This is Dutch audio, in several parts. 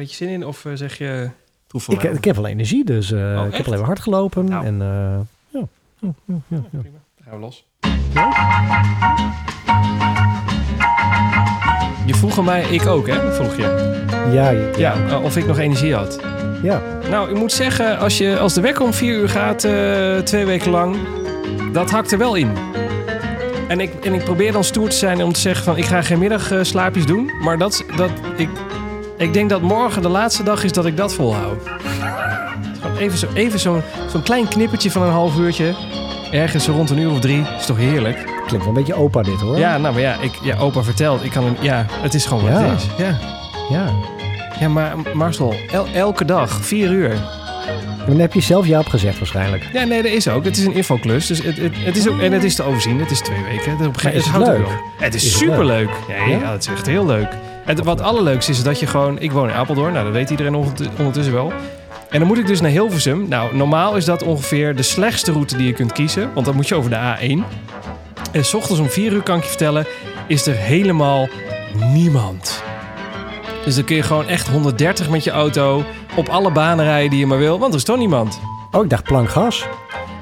beetje zin in? Of eh, zeg je... Ik, ik heb wel energie, dus eh, Oh, ik heb alleen maar hard gelopen. Nou. En, eh, ja. Ja, ja, ja, ja. Prima, dan gaan we los. Je vroeg aan mij, ik ook hè, vroeg je. Ja, ja, of ik nog energie had. ja. Nou, ik moet zeggen, als, je, als de wekker om vier uur gaat, twee weken lang, dat hakt er wel in. En ik, en ik probeer dan stoer te zijn om te zeggen van, ik ga geen middagslaapjes doen. Maar dat, dat, ik, ik denk dat morgen de laatste dag is dat ik dat volhoud. Even zo'n even zo'n zo'n klein knippertje van een half uurtje. Ergens rond een uur of drie. Is toch heerlijk? Klinkt wel een beetje opa dit hoor. Ja, nou maar ja, ik, ja opa vertelt. Ik kan hem, ja, het is gewoon wat Ja. het is. Ja, ja. ja maar Marcel, el- elke dag, vier uur. En dan heb je zelf ja op gezegd waarschijnlijk. Ja, nee, dat is ook. Het is een infoklus. Dus het, het, het is ook, en het is te overzien. Het is twee weken. Het, op een het het houdt leuk? Het is, Is het superleuk. Ja, ja, Ja? het is echt heel leuk. En wat allerleukste is dat je gewoon... Ik woon in Apeldoorn. Nou, dat weet iedereen ondertu- ondertussen wel. En dan moet ik dus naar Hilversum. Nou, normaal is dat ongeveer de slechtste route die je kunt kiezen. Want dan moet je over de A1. En s ochtends om vier uur kan ik je vertellen... is er helemaal niemand. Dus dan kun je gewoon echt 130 met je auto... op alle banen rijden die je maar wil. Want er is toch niemand. Oh, ik dacht plank gas.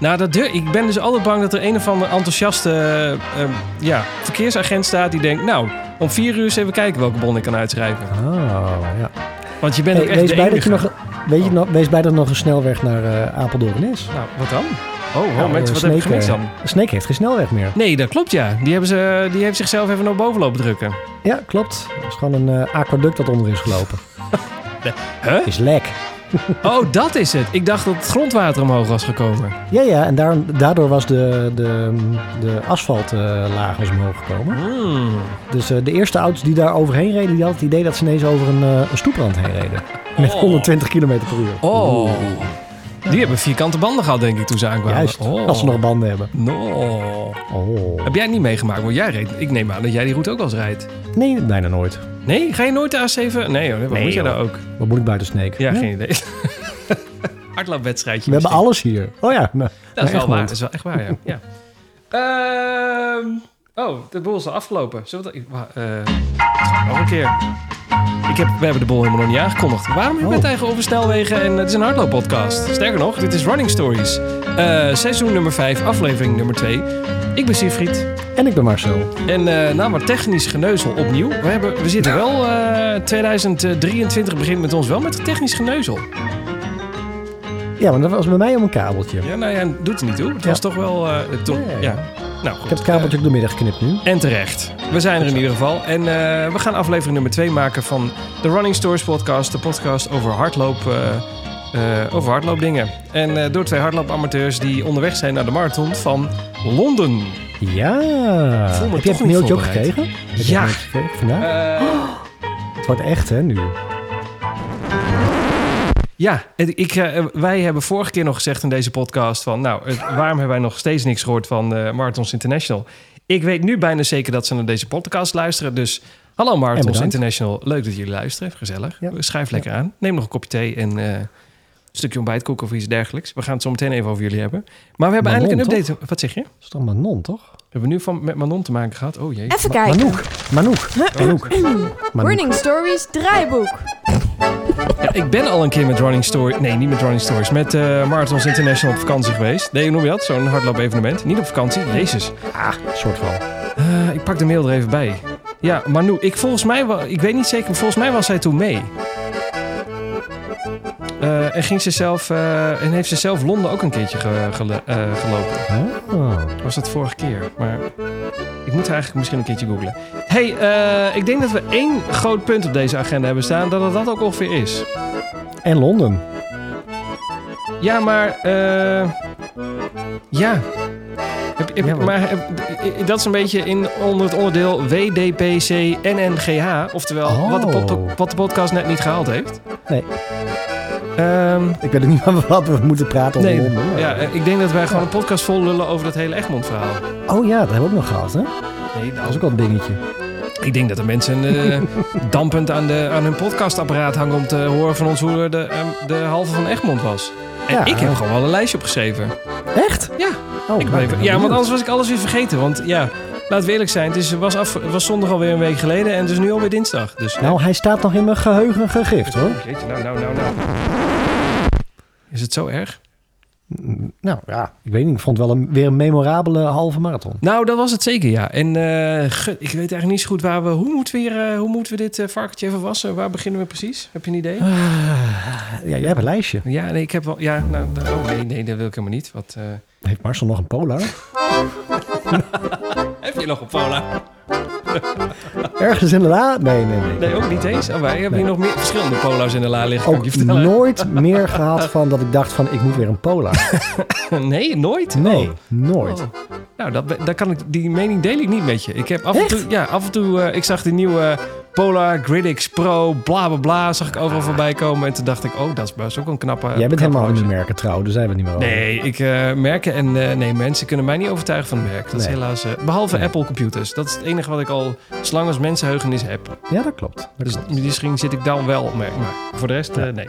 Nou, dat ik ben dus altijd bang dat er een of andere enthousiaste eh, eh, ja, verkeersagent staat die denkt... Nou, om vier uur eens even kijken welke bon ik kan uitschrijven. Oh, ja. Want je bent Hey, ook echt wees, de bij dat je nog, weet je nog, wees bij dat er nog een snelweg naar eh, Apeldoorn is. Nou, wat dan? Oh, oh Nou, mensen, eh, wat heb ik gemist eh, dan? Sneek heeft geen snelweg meer. Nee, dat klopt ja. Die, hebben ze, die heeft zichzelf even naar boven lopen drukken. Ja, klopt. Het is gewoon een eh, aquaduct dat onder is gelopen. Huh? Is lek. Oh, dat is het. Ik dacht dat het grondwater omhoog was gekomen. Ja, ja, en daar, daardoor was de, de, de asfaltlaag was omhoog gekomen. Hmm. Dus eh, de eerste auto's die daar overheen reden, die hadden het idee dat ze ineens over een, eh, een stoeprand heen reden. Met Oh. 120 km per uur. Oh. Die hebben vierkante banden gehad, denk ik, toen ze aankwamen. Juist, oh. als ze nog banden hebben. No. Oh. Heb jij niet meegemaakt? Want jij reed. Ik neem aan dat jij die route ook wel eens rijdt. Nee, bijna nooit. Nee, ga je nooit de A7? Nee hoor, wat Nee, moet joh. daar ook? Wat moet ik buiten Sneek? Ja, geen idee. Hardloopwedstrijdje. We hebben alles hier. Oh ja, nou, Dat is wel waar. Dat is wel echt waar, ja. ja. Ehm, oh, de boel is al afgelopen. Zullen we dat... eh, nog een keer. Ik heb, we hebben de bol helemaal nog niet aangekondigd. Waarom hebben we Oh. het eigenlijk over snelwegen en het is een hardlooppodcast? Sterker nog, dit is Running Stories. Eh, seizoen nummer 5, aflevering nummer 2. Ik ben Siegfried. En ik ben Marcel. En eh nou, maar technisch geneuzel opnieuw. We, hebben, we zitten wel... eh 2023 begint met ons wel met technisch geneuzel. Ja, maar dat was bij mij om een kabeltje. Ja, nou ja, doet er niet toe. Het Ja. was toch wel... eh Ja, ja. Nou, goed. Ik heb het kabeltje op de middag geknipt nu. En terecht. We zijn er in ieder geval. En eh, we gaan aflevering nummer 2 maken van de Running Stories podcast. De podcast over hardloop... eh, eh, over hardloopdingen. En door twee hardloopamateurs die onderweg zijn naar de marathon van Londen. Ja. Heb je het mailtje ook gekregen? Ja. gekregen vandaag? Het wordt echt, hè, nu. Ja, ik, eh, wij hebben vorige keer nog gezegd in deze podcast van... Nou, het- waarom hebben wij nog steeds niks gehoord van eh, Marathons International? Ik weet nu bijna zeker dat ze naar deze podcast luisteren. Dus hallo Marathons bedankt. International. Leuk dat jullie luisteren. Gezellig. Ja. Schrijf lekker aan. Neem nog een kopje thee en eh, een stukje ontbijtkoek of iets dergelijks. We gaan het zo meteen even over jullie hebben. Maar we hebben Manon, eindelijk een update. Wat zeg je? Dat is toch Manon, toch? Hebben we nu van, met Manon te maken gehad? Oh jee. Even kijken. Manouk. Manouk. Manouk. Manouk. Running Stories draaiboek. Ja, ik ben al een keer met Running Story... Nee, niet met Running Stories. Met eh, Marathons International op vakantie geweest. Nee, hoe noem je dat? Zo'n hardloop evenement. Niet op vakantie. Jezus. Ah, soort van. Eh, ik pak de mail er even bij. Ja, Manu, ik volgens mij... wel- Ik weet niet zeker, maar volgens mij was zij toen mee. Eh, en, ging ze zelf, eh, en heeft ze zelf Londen ook een keertje ge- eh, gelopen. Oh. Was dat vorige keer? Maar ik moet haar eigenlijk misschien een keertje googlen. hey, ik denk dat we één groot punt op deze agenda hebben staan. Dat het dat ook ongeveer is. En Londen. Ja, maar... ja. Heb, heb, Ja, wat? maar heb- dat is een beetje in, onder het onderdeel WDPC NNGH. Oftewel, wat, de Oh. wat de podcast net niet gehaald heeft. Nee. Ehm, Ik weet ook niet wat we moeten praten over nee, Londen. maar- ja, eh, ik denk dat wij gewoon een podcast vol lullen over dat hele Egmond verhaal. Oh ja, dat hebben we ook nog gehad, hè? Nee, Dat is ook wel een dingetje. Ik denk dat de mensen eh, dampend aan, de, aan hun podcastapparaat hangen om te horen van ons hoe de, ehm, de halve van Egmond was. En Ja. ik heb gewoon wel een lijstje opgeschreven. Echt? Ja. Oh, Ik even- ja, want anders was ik alles weer vergeten. Want ja, laten we eerlijk zijn. Het is, was, af, was zondag alweer een week geleden en het is nu alweer dinsdag. Dus, Nou, hij staat nog in mijn geheugen gegrift hoor. Jeetje, nou, nou, nou, nou. Is het zo erg? Nou ja, ik weet niet. Ik vond het wel een, weer een memorabele halve marathon. Nou, dat was het zeker, ja. En eh, ge- ik weet eigenlijk niet zo goed waar we... Hoe moeten we, hier, eh, hoe moeten we dit eh, varkentje even wassen? Waar beginnen we precies? Heb je een idee? Ah, ja, jij hebt een lijstje. Ja, nee, ik heb wel... Ja, nou, nou, oh nee, nee, dat wil ik helemaal niet. Wat, eh, Heeft Marcel nog een polar? heb je nog op Paula? Ergens in de la? Nee, nee, nee. Nee, ook niet eens. Oh, wij hebben Nee. hier nog meer verschillende pola's in de la liggen, Ook je vertellen. nooit meer gehad van dat ik dacht van ik moet weer een polar. Nee, nooit? Nee, nooit. Oh. Nou, dat, daar kan ik, die mening deel ik niet met je. Ik heb af en toe, ja, af en toe, eh, ik zag die nieuwe Polar Gridix Pro, bla bla bla, zag ik overal voorbij komen. En toen dacht ik, oh, dat is best ook een knappe. Jij bent knappe helemaal niet horloge. merken trouw, daar zijn we niet meer over. Nee, ik eh, merken en eh, nee, mensen kunnen mij niet overtuigen van het merk. Dat is Nee. helaas, eh, behalve Nee. Apple computers. Dat is het enige wat ik al zolang als mensenheugenis heb. Ja, dat klopt. Dat Dus klopt. misschien zit ik dan wel op merk. Maar voor de rest, nee.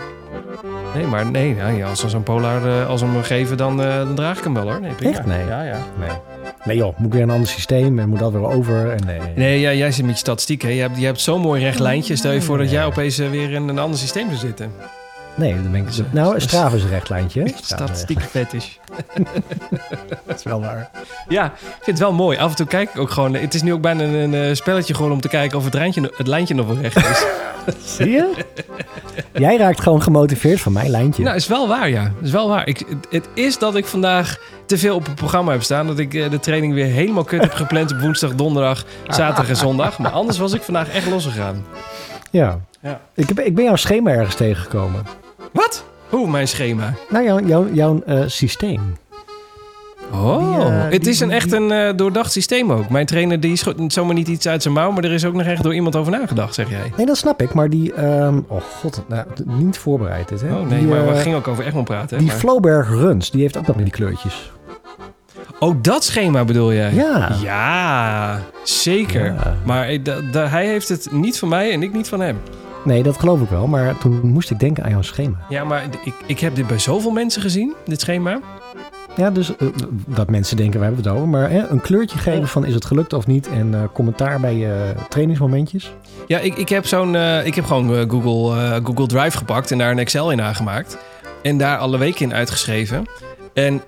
Nee, maar nee, nou, ja, als ze zo'n Polar, als ze hem geven, dan, dan draag ik hem wel hoor. Nee, prima. Echt? Nee. Ja, ja. Nee. Nee joh, moet weer een ander systeem en moet dat weer over. En nee. Nee, ja, jij zit met je statistiek. Hè? Je hebt, je hebt zo'n mooi recht lijntje. Stel je voor dat jij opeens eh, weer in een ander systeem zou zitten. Nee, dan ben ik... Nou, Strava is een rechtlijntje. een Statistiek fetish. recht- Dat is wel waar. Ja, ik vind het wel mooi. Af en toe kijk ik ook gewoon. Het is nu ook bijna een, eh, spelletje gewoon om te kijken of het, lijntje, het lijntje nog wel recht is. Zie je? Jij raakt gewoon gemotiveerd van mijn lijntje. nou, is wel waar, ja. Is wel waar. Ik, het, het is dat ik vandaag te veel op het programma heb staan. Dat ik eh, de training weer helemaal kut heb gepland op woensdag, donderdag, zaterdag en zondag. Maar anders was ik vandaag echt losgegaan. ja. Ja. Ik, heb, ik ben jouw schema ergens tegengekomen. Wat? Hoe, mijn schema? Nou, jouw, jouw, jouw eh, systeem. Oh, Die, eh, het is een echt een eh, doordacht systeem ook. Mijn trainer die schoot zomaar niet iets uit zijn mouw, maar er is ook nog echt door iemand over nagedacht, zeg jij. Nee, dat snap ik. Maar die... ehm, oh god, nou, niet voorbereid dit, hè? Oh nee, die, maar we gingen ook over Egmond praten. hè, Die maar- Floberg Runs, die heeft ook nog die kleurtjes. Oh, dat schema bedoel jij? Ja. Ja, zeker. Ja. Maar hij heeft het niet van mij en ik niet van hem. Nee, dat geloof ik wel. Maar toen moest ik denken aan jouw schema. Ja, maar ik, ik heb dit bij zoveel mensen gezien, dit schema. Ja, dus eh, dat mensen denken, we hebben het over. Maar hè, een kleurtje geven van is het gelukt of niet. En eh, commentaar bij je trainingsmomentjes. Ja, ik, ik heb zo'n. eh, ik heb gewoon Google, Google Drive gepakt en daar een Excel in aangemaakt. En daar alle weken in uitgeschreven. En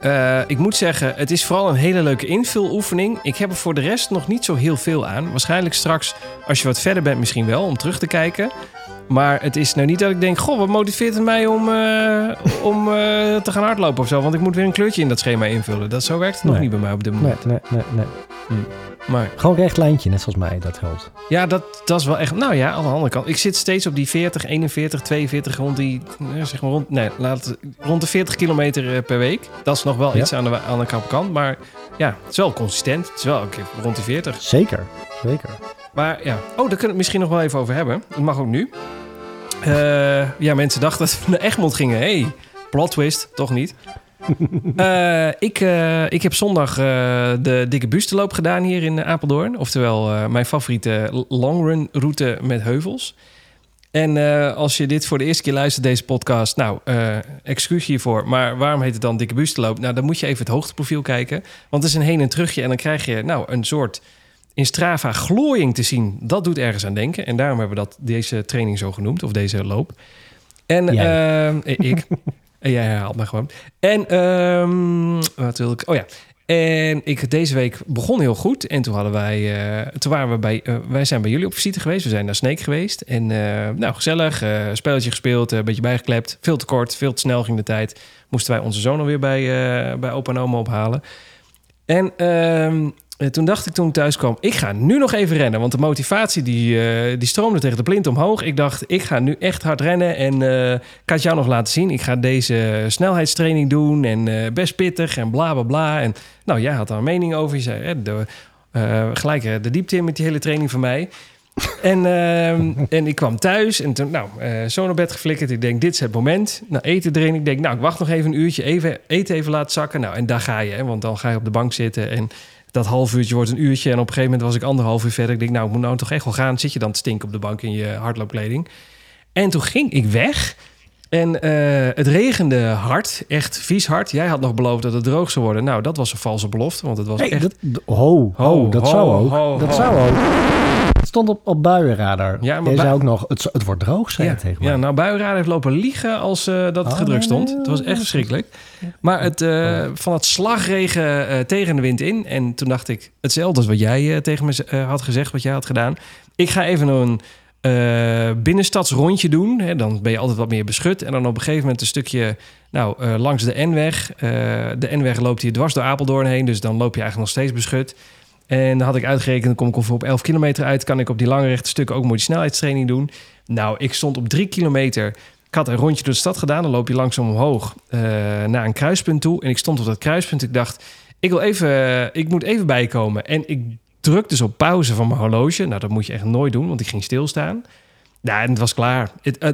ik moet zeggen, het is vooral een hele leuke invuloefening. Ik heb er voor de rest nog niet zo heel veel aan. Waarschijnlijk straks, als je wat verder bent, misschien wel om terug te kijken. Maar het is nou niet dat ik denk: Goh, wat motiveert het mij om, eh, om eh, te gaan hardlopen of zo? Want ik moet weer een kleurtje in dat schema invullen. Dat, zo werkt het nog Nee. niet bij mij op dit Nee, moment. nee, nee, nee. Maar Gewoon recht lijntje, net zoals mij. Dat helpt. ja, dat, dat is wel echt. Nou ja, aan de andere kant. Ik zit steeds op die 40, 41, 42, rond die. eh, Zeg maar rond, nee, laat, rond de 40 kilometer per week. Dat is nog wel Ja. iets aan de, aan de kant. Maar ja, het is wel consistent. Het is wel een keer rond die 40. Zeker, zeker. Maar ja, oh, daar kunnen we het misschien nog wel even over hebben. Dat mag ook nu. Eh, ja, mensen dachten dat we naar Egmond gingen. hey, plot twist, toch niet. Eh, ik, eh, ik heb zondag de dikke bustenloop gedaan hier in Apeldoorn. Oftewel mijn favoriete longrun route met heuvels. En als je dit voor de eerste keer luistert, deze podcast... nou, excuus hiervoor. Maar waarom heet het dan dikke bustenloop? Nou, dan moet je even het hoogteprofiel kijken. Want het is een heen en terugje. En dan krijg je nou een soort in Strava glooiing te zien. Dat doet ergens aan denken. En daarom hebben we dat, deze training zo genoemd. Of deze loop. En ehm, eh, ik... En jij herhaalt me gewoon. En ehm, wat wil ik? Oh ja. En ik deze week begon heel goed. En toen hadden wij, eh, toen waren we bij, eh, wij zijn bij jullie op visite geweest. We zijn naar Sneek geweest. En eh, nou, gezellig. eh, spelletje gespeeld, eh, een beetje bijgeklept. Veel te kort, veel te snel ging de tijd. Moesten wij onze zoon alweer bij, eh, bij opa en oma ophalen. En ehm, eh, toen dacht ik toen ik thuis kwam, ik ga nu nog even rennen. Want de motivatie die, eh, die stroomde tegen de plint omhoog. Ik dacht, ik ga nu echt hard rennen. En eh, ik had het jou nog laten zien. Ik ga deze snelheidstraining doen. En eh, best pittig en bla bla bla. En nou, jij had daar een mening over. Je zei, hè, eh, gelijk eh, de diepte in met die hele training van mij. En, ehm, en ik kwam thuis en toen, nou, eh zo naar bed geflikkerd. Ik denk, dit is het moment. Nou, eten erin. Ik denk, nou, ik wacht nog even een uurtje. Even, eten even laten zakken. Nou, en daar ga je, hè, want dan ga je op de bank zitten. En dat half uurtje wordt een uurtje. En op een gegeven moment was ik anderhalf uur verder. Ik denk, nou, ik moet nou toch echt wel gaan. Zit je dan te stinken op de bank in je hardloopkleding. En toen ging ik weg. En eh, het regende hard, echt vies hard. Jij had nog beloofd dat het droog zou worden. Nou, dat was een valse belofte, want het was Hey, echt... dat, ho, ho, Ho, dat ho, zou ook. dat zou ook. Het stond op, op buienradar. Ja, maar Jij bui- zei ook nog, het, het wordt droog, zei ja, tegen ja, mij. nou, buienraad heeft lopen liegen als eh, dat het Oh, gedrukt stond. nee, Het was echt verschrikkelijk. Maar het, eh, van het slagregen eh, tegen de wind in. En toen dacht ik, hetzelfde als wat jij tegen me had gezegd, wat jij had gedaan. Ik ga even een binnenstadsrondje doen. Hè, dan ben je altijd wat meer beschut. En dan op een gegeven moment een stukje nou, langs de N-weg. De N-weg loopt hier dwars door Apeldoorn heen. Dus dan loop je eigenlijk nog steeds beschut. En dan had ik uitgerekend, dan kom ik ongeveer op 11 kilometer uit. Kan ik op die lange rechte stukken ook mooi die snelheidstraining doen. Nou, ik stond op 3 kilometer. Ik had een rondje door de stad gedaan. Dan loop je langzaam omhoog eh, naar een kruispunt toe. En ik stond op dat kruispunt. Ik dacht, ik, wil even, eh, ik moet even bijkomen. En ik druk dus op pauze van mijn horloge. Nou, dat moet je echt nooit doen, want ik ging stilstaan. Ja, en het was klaar.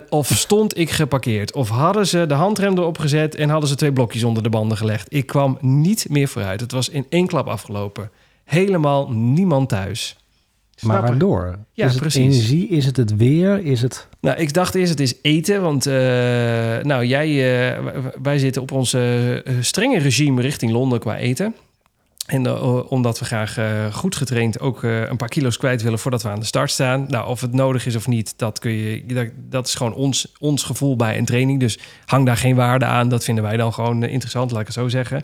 Of stond ik geparkeerd, of hadden ze de handrem erop gezet en hadden ze twee blokjes onder de banden gelegd. Ik kwam niet meer vooruit. Het was in één klap afgelopen. Helemaal niemand thuis. maar waardoor? Ja, is het precies. energie? Is het het weer? Is het... Nou, ik dacht eerst het is eten, want eh, nou, jij, eh, wij zitten op ons eh, strenge regime richting Londen qua eten. En omdat we graag goed getraind ook een paar kilo's kwijt willen voordat we aan de start staan. Nou, of het nodig is of niet, dat, kun je, dat, dat is gewoon ons, ons gevoel bij een training. Dus hang daar geen waarde aan. Dat vinden wij dan gewoon interessant, laat ik het zo zeggen.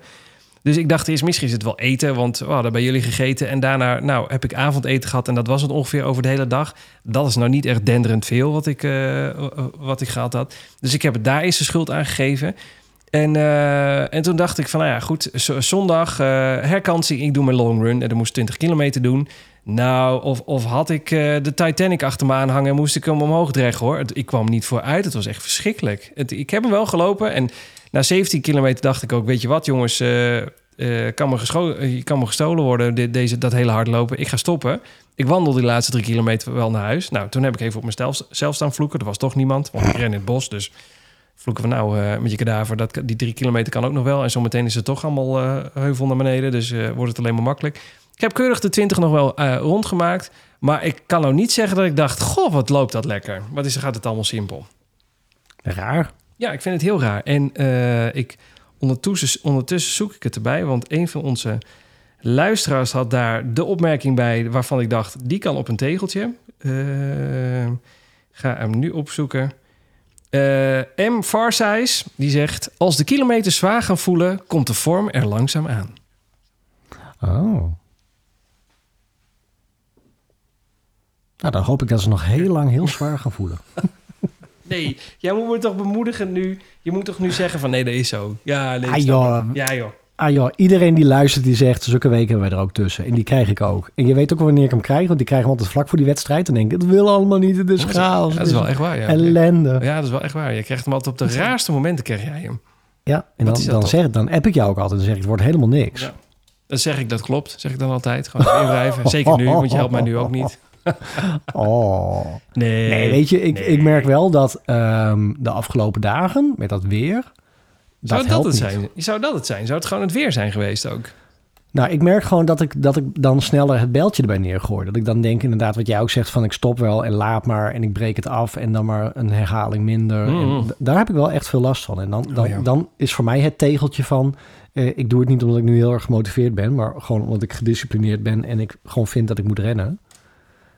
Dus ik dacht eerst, misschien is het wel eten, want we hadden bij jullie gegeten. En daarna nou, heb ik avondeten gehad en dat was het ongeveer over de hele dag. Dat is nou niet echt denderend veel wat ik, eh, wat ik gehad had. Dus ik heb het daar eerst de schuld aan gegeven. En, eh, en toen dacht ik van, nou ja, goed, zondag eh herkansing, ik doe mijn long run. En dan moest 20 kilometer doen. Nou, of, of had ik de Titanic achter me aanhangen en moest ik hem omhoog dreggen, hoor. Ik kwam niet vooruit, het was echt verschrikkelijk. Ik heb hem wel gelopen en na 17 kilometer dacht ik ook, weet je wat jongens, eh, eh, kan me eh, kan me gestolen worden, deze, dat hele hardlopen. Ik ga stoppen. Ik wandel die laatste drie kilometer wel naar huis. Nou, toen heb ik even op mezelf zelf staan vloeken. Er was toch niemand, want ik ren in het bos. Dus vloeken we nou met je kadaver. Dat, die drie kilometer kan ook nog wel. En zometeen is het toch allemaal heuvel naar beneden. Dus wordt het alleen maar makkelijk. Ik heb keurig de 20 nog wel rondgemaakt. Maar ik kan nou niet zeggen dat ik dacht... Goh, wat loopt dat lekker. Wat is, gaat het allemaal simpel. Raar. Ja, ik vind het heel raar. En eh, ik, ondertussen, ondertussen zoek ik het erbij, want een van onze luisteraars had daar de opmerking bij waarvan ik dacht, die kan op een tegeltje. Eh, ga hem nu opzoeken. Eh, M. Farsize, die zegt... Als de kilometers zwaar gaan voelen, komt de vorm er langzaam aan. Oh. Nou, dan hoop ik dat ze nog heel lang heel zwaar gaan voelen. Nee, jij moet me toch bemoedigen nu. Je moet toch nu zeggen van nee, dat is zo. Ja, nee, Ah, joh. Ja, joh. Ah joh, iedereen die luistert, die zegt, zulke weken hebben wij er ook tussen. En die krijg ik ook. En je weet ook wanneer ik hem krijg, want die krijgen hem altijd vlak voor die wedstrijd. En denk ik, het wil allemaal niet, het is Dat is- chaos. Dat is wel echt waar, ja. ellende. Ja, dat is wel echt waar. Je krijgt hem altijd op de raarste momenten, krijg jij hem. Ja, en dan, dat dan, zeg, dan app ik jou ook altijd. Dan zeg ik, het wordt helemaal niks. Ja. Dan zeg ik dat klopt, zeg ik dan altijd. Gewoon inwrijven. Zeker nu, want je helpt mij nu ook niet. Oh. Nee, Nee, weet je, ik, nee. ik merk wel dat ehm, de afgelopen dagen met dat weer... Dat Zou dat helpt het niet. zijn? Zou dat het zijn? Zou het gewoon het weer zijn geweest ook? Nou, ik merk gewoon dat ik, dat ik dan sneller het beltje erbij neergooi. Dat ik dan denk inderdaad wat jij ook zegt van ik stop wel en laat maar en ik breek het af en dan maar een herhaling minder. En d- daar heb ik wel echt veel last van. En dan, dan, Oh ja. dan is voor mij het tegeltje van eh, ik doe het niet omdat ik nu heel erg gemotiveerd ben, maar gewoon omdat ik gedisciplineerd ben en ik gewoon vind dat ik moet rennen.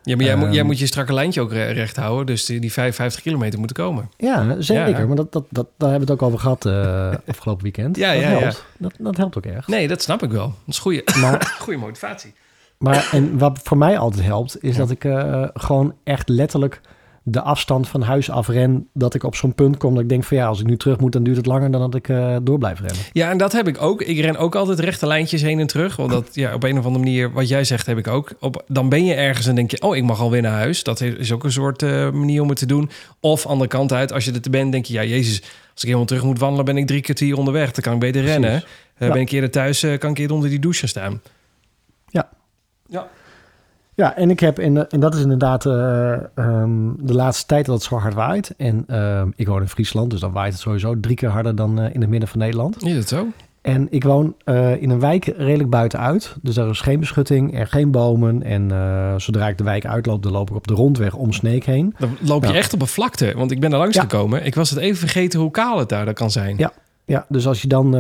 Ja, maar jij, moet, jij Ehm. moet je strakke lijntje ook re- recht houden. Dus die, die 55 kilometer moeten komen. Ja, zeker. Ja. Maar dat, dat, dat, daar hebben we het ook over gehad eh, afgelopen weekend. Ja, dat ja, ja. helpt. Dat, dat helpt ook echt. Nee, dat snap ik wel. Dat is goede, Maar goede motivatie. Maar en wat voor mij altijd helpt, is dat ik eh, gewoon echt letterlijk de afstand van huis af ren. Dat ik op zo'n punt kom dat ik denk van ja, als ik nu terug moet, dan duurt het langer dan dat ik eh, door blijf rennen. Ja, en dat heb ik ook. Ik ren ook altijd rechte lijntjes heen en terug. Want dat, ja, op een of andere manier, wat jij zegt, heb ik ook. Op, dan ben je ergens en denk je, oh, ik mag alweer naar huis. Dat is ook een soort eh, manier om het te doen. Of andere kant uit, als je er te bent, denk je, ja, jezus, als ik helemaal terug moet wandelen, ben ik drie kwartier onderweg. Dan kan ik beter Precies. rennen. Ja. Ben ik eerder thuis, kan ik eerder onder die douche staan. Ja. Ja. Ja, en ik heb, en, en dat is inderdaad eh, ehm, de laatste tijd dat het zo hard waait. En ehm, ik woon in Friesland, dus dan waait het sowieso drie keer harder dan eh, in het midden van Nederland. Is het zo? En ik woon eh, in een wijk redelijk buitenuit. Dus daar is geen beschutting en geen bomen. En zodra ik de wijk uitloop, dan loop ik op de rondweg om Sneek heen. Dan loop je echt op een vlakte. Want ik ben daar langs Ja. gekomen. Ik was het even vergeten hoe kaal het daar dan kan zijn. Ja. Ja, dus als je dan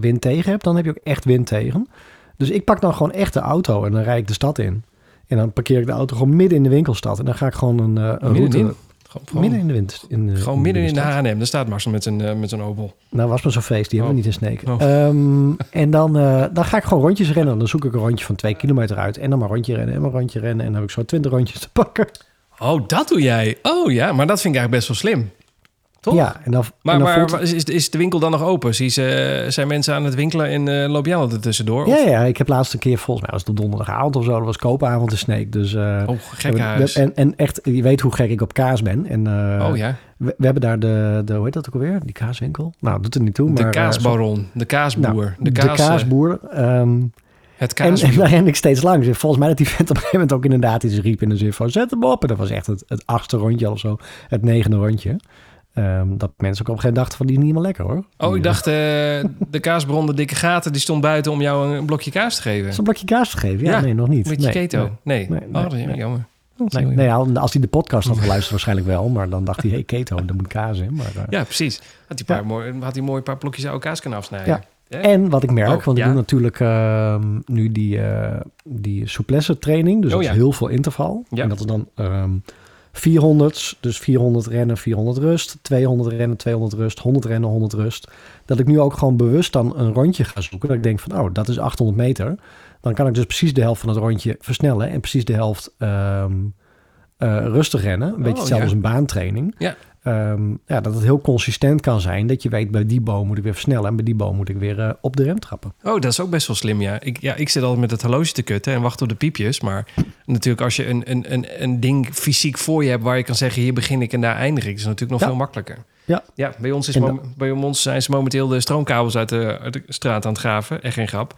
wind tegen hebt, dan heb je ook echt wind tegen. Dus ik pak dan gewoon echt de auto en dan rijd ik de stad in. En dan parkeer ik de auto gewoon midden in de winkelstad. En dan ga ik gewoon een, eh, een route... Middenin? Gewoon, gewoon, Midden in de wind. In, gewoon midden in de. H&M. Daar staat Marcel met zijn, eh, met zijn Opel. Nou, was maar zo'n feest. Die hebben we Oh. niet in Sneek. Oh. Ehm, en dan, eh, dan ga ik gewoon rondjes rennen. Dan zoek ik een rondje van twee kilometer uit. En dan maar rondje rennen en maar rondje rennen. En dan heb ik zo twintig rondjes te pakken. Oh, dat doe jij. Oh ja, maar dat vind ik eigenlijk best wel slim. Toch? Ja, en dan, Maar, en dan maar voelt- is, is de winkel dan nog open? Zie ze, zijn mensen aan het winkelen en eh loop jij al er tussendoor? Ja, ja, ik heb laatst een keer, volgens mij was het donderdagavond of zo. Dat was koopavond in Sneek. Dus, eh, Oh, we- gek huis. En, en echt, je weet hoe gek ik op kaas ben. En, eh, oh ja, we, we hebben daar de, de, hoe heet dat ook alweer? Die kaaswinkel? Nou, doet er niet toe. de maar, eh, kaasbaron, de kaasboer, nou, de, de, kaas, kaasboer. ehm, het En, kaasboer. en daar ren ik steeds langs. En Volgens mij dat die vent op een gegeven moment ook inderdaad iets riep in de zin van zet hem op. En dat was echt het, het achtste rondje of zo. Het negende rondje. Ehm, dat mensen ook op een gegeven moment dachten van die is niet helemaal lekker hoor. Oh, ik eh, dacht, eh, de kaasbron, de dikke gaten, die stond buiten om jou een blokje kaas te geven. Is een blokje kaas te geven? Ja, Ja, nee, nog niet. Met je nee, keto. Nee. Nee, oh, dat is jammer. Nee, als hij de podcast had geluisterd waarschijnlijk wel. Maar dan dacht hij, hey keto, daar moet kaas in. Maar, eh, Ja, precies. Had hij, paar mooi, had hij mooi een paar blokjes oude kaas kunnen afsnijden. Ja. En wat ik merk, Oh, want ik ja. doe natuurlijk ehm, nu die, eh die souplesse training. Dus Oh, dat is heel veel interval. Ja. En dat is dan ehm 400, dus 400 rennen, 400 rust. 200 rennen, 200 rust. 100 rennen, 100 rust. Dat ik nu ook gewoon bewust dan een rondje ga zoeken. Dat ik denk van, oh, dat is 800 meter. Dan kan ik dus precies de helft van het rondje versnellen. En precies de helft ehm, eh, rustig rennen. Een beetje Oh, hetzelfde ja. als een baantraining. Ja. Ehm, ja, dat het heel consistent kan zijn. Dat je weet, bij die boom moet ik weer versnellen. En bij die boom moet ik weer eh, op de rem trappen. Oh, dat is ook best wel slim, ja. Ik, ja, ik zit altijd met het horloge te kutten en wacht op de piepjes. Maar natuurlijk als je een, een, een, een ding fysiek voor je hebt... waar je kan zeggen, hier begin ik en daar eindig ik... is natuurlijk nog Ja. veel makkelijker. Ja. ja bij, ons is bij ons zijn ze momenteel de stroomkabels uit de, uit de straat aan het graven. Echt geen grap.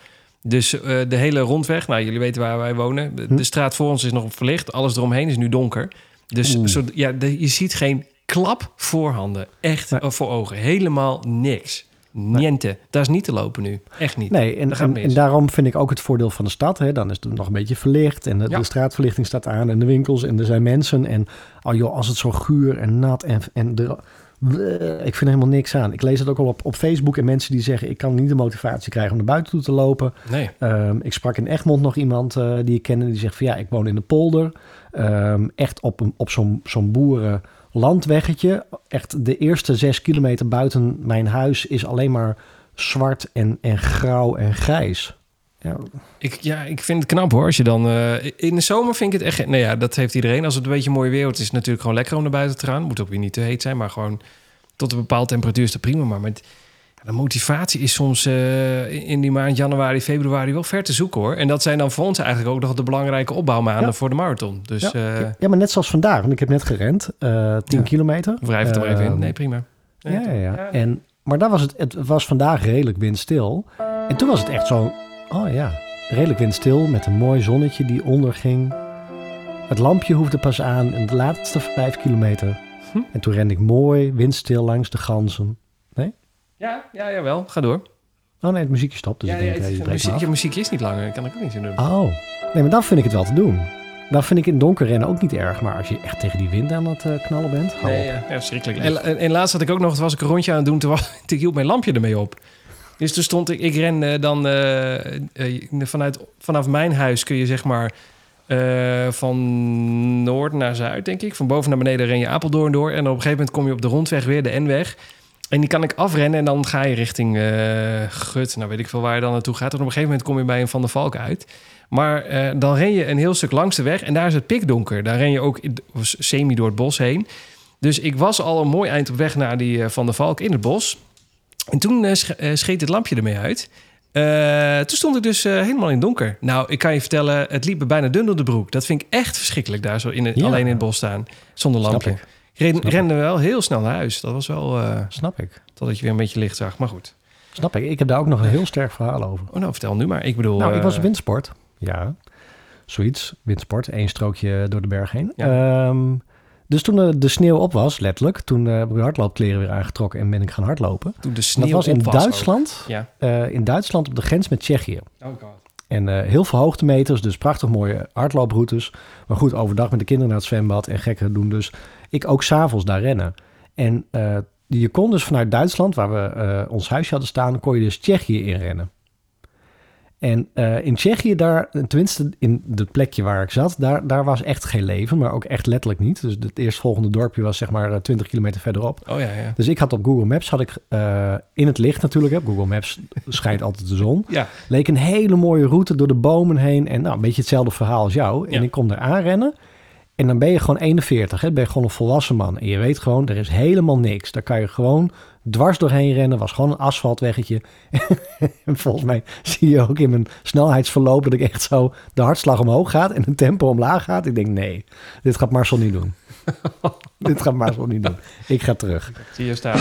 Dus eh, de hele rondweg, nou jullie weten waar wij wonen. De, Hm. de straat voor ons is nog verlicht. Alles eromheen is nu donker. Dus zo, ja, de- je ziet geen klap voorhanden. Echt Nee. eh, voor ogen. Helemaal niks. Niente. Daar is niet te lopen nu. Echt niet. Nee, en, en, daarom vind ik ook het voordeel van de stad. Hè. Dan is het nog een beetje verlicht en de, Ja. de straatverlichting staat aan en de winkels en er zijn mensen. En oh joh, als het zo guur en nat en, en de, Bleh, ik vind er helemaal niks aan. Ik lees het ook al op, op Facebook en mensen die zeggen... ik kan niet de motivatie krijgen om naar buiten toe te lopen. Nee. Ehm, ik sprak in Egmond nog iemand eh, die ik kende die zegt van ja, ik woon in de polder. Ehm, echt op, een- op zo'n zo'n boerenlandweggetje. Echt de eerste zes kilometer buiten mijn huis is alleen maar zwart en, en grauw en grijs. Ja, Ik, ja, ik vind het knap hoor. Als je dan, eh, in de zomer vind ik het echt... Nou ja, dat heeft iedereen. Als het een beetje mooi weer wordt, is het natuurlijk gewoon lekker om naar buiten te gaan. Moet ook weer niet te heet zijn, maar gewoon tot een bepaalde temperatuur is dat prima. Maar met, de motivatie is soms eh, in- die maand januari, februari wel ver te zoeken hoor. En dat zijn dan voor ons eigenlijk ook nog de belangrijke opbouwmaanden Ja. voor de marathon. Dus ja, eh ja, maar net zoals vandaag, want ik heb net gerend, eh 10 Ja. kilometer. wrijf het er maar even in. Ehm, Nee, prima. Nee, Ja, ja. En, maar daar was het, het was vandaag redelijk windstil. En toen was het echt zo, oh ja, redelijk windstil met een mooi zonnetje die onderging. Het lampje hoefde pas aan in de laatste vijf kilometer. Hm. En toen rende ik mooi windstil langs de ganzen. Ja, ja, jawel. Ga door. Oh nee, het muziekje stopt, dus ja, ik denk, ja, eh, het- muziek, af. je muziek is niet langer. Kan ik ook niet zo doen. Oh, nee, maar dan vind ik het wel te doen. Dan vind ik in donker rennen ook niet erg. Maar als je echt tegen die wind aan het eh, knallen bent, hou Nee, op. ja, ja, verschrikkelijk. En, en, en laatst had ik ook nog, toen was ik een rondje aan het doen, toen, was, toen hield mijn lampje ermee op. Dus toen stond ik, ik ren eh, dan eh, eh, vanuit, vanaf mijn huis kun je zeg maar eh, van noord naar zuid, denk ik. Van boven naar beneden ren je Apeldoorn door. En op een gegeven moment kom je op de rondweg weer, de N-weg. En die kan ik afrennen en dan ga je richting eh, Gut. Nou weet ik veel waar je dan naartoe gaat. En op een gegeven moment kom je bij een Van der Valk uit. Maar eh, dan ren je een heel stuk langs de weg en daar is het pikdonker. Daar ren je ook semi door het bos heen. Dus ik was al een mooi eind op weg naar die eh, Van der Valk in het bos. En toen eh, eh, scheet het lampje ermee uit. Eh, toen stond ik dus helemaal in het donker. Nou, ik kan je vertellen, het liep me bijna dun door de broek. Dat vind ik echt verschrikkelijk daar zo in het, Ja. alleen in het bos staan. Zonder lampje. ik. Ren, ik. rende wel heel snel naar huis. Dat was wel Snap ik. totdat je weer een beetje licht zag. Maar goed. Snap ik. Ik heb daar ook nog een heel sterk verhaal over. Oh, nou vertel nu maar. Ik bedoel... Nou, ik was windsport. Ja, zoiets. Windsport. Eén strookje door de berg heen. Ja. Ehm, Dus toen de sneeuw op was, letterlijk, toen eh, heb ik mijn hardloopkleren weer aangetrokken en ben ik gaan hardlopen. Toen de sneeuw dat was in. Duitsland, Ja. eh, in Duitsland op de grens met Tsjechië. Oh god. En eh, heel veel hoogtemeters, dus prachtig mooie hardlooproutes. Maar goed, overdag met de kinderen naar het zwembad en gekken doen. Dus ik ook s'avonds daar rennen. En je kon dus vanuit Duitsland, waar we ons huisje hadden staan, kon je dus Tsjechië inrennen. En eh, in Tsjechië, daar, tenminste in het plekje waar ik zat, daar, daar was echt geen leven, maar ook echt letterlijk niet. Dus het eerstvolgende dorpje was zeg maar eh, 20 kilometer verderop. Oh ja, ja. Dus ik had op Google Maps, had ik eh, in het licht natuurlijk, hè, op Google Maps schijnt altijd de zon. Ja, Leek een hele mooie route door de bomen heen. En nou, een beetje hetzelfde verhaal als jou. En Ja. ik kom daar aanrennen. En dan ben je gewoon 41. Hè? Dan ben je gewoon een volwassen man. En je weet gewoon, er is helemaal niks. Daar kan je gewoon dwars doorheen rennen. Was gewoon een asfaltweggetje. en volgens mij zie je ook in mijn snelheidsverloop... dat ik echt zo de hartslag omhoog gaat en het tempo omlaag gaat. Ik denk, nee, dit gaat Marcel niet doen. dit gaat Marcel niet doen. Ik ga terug. zie je staan.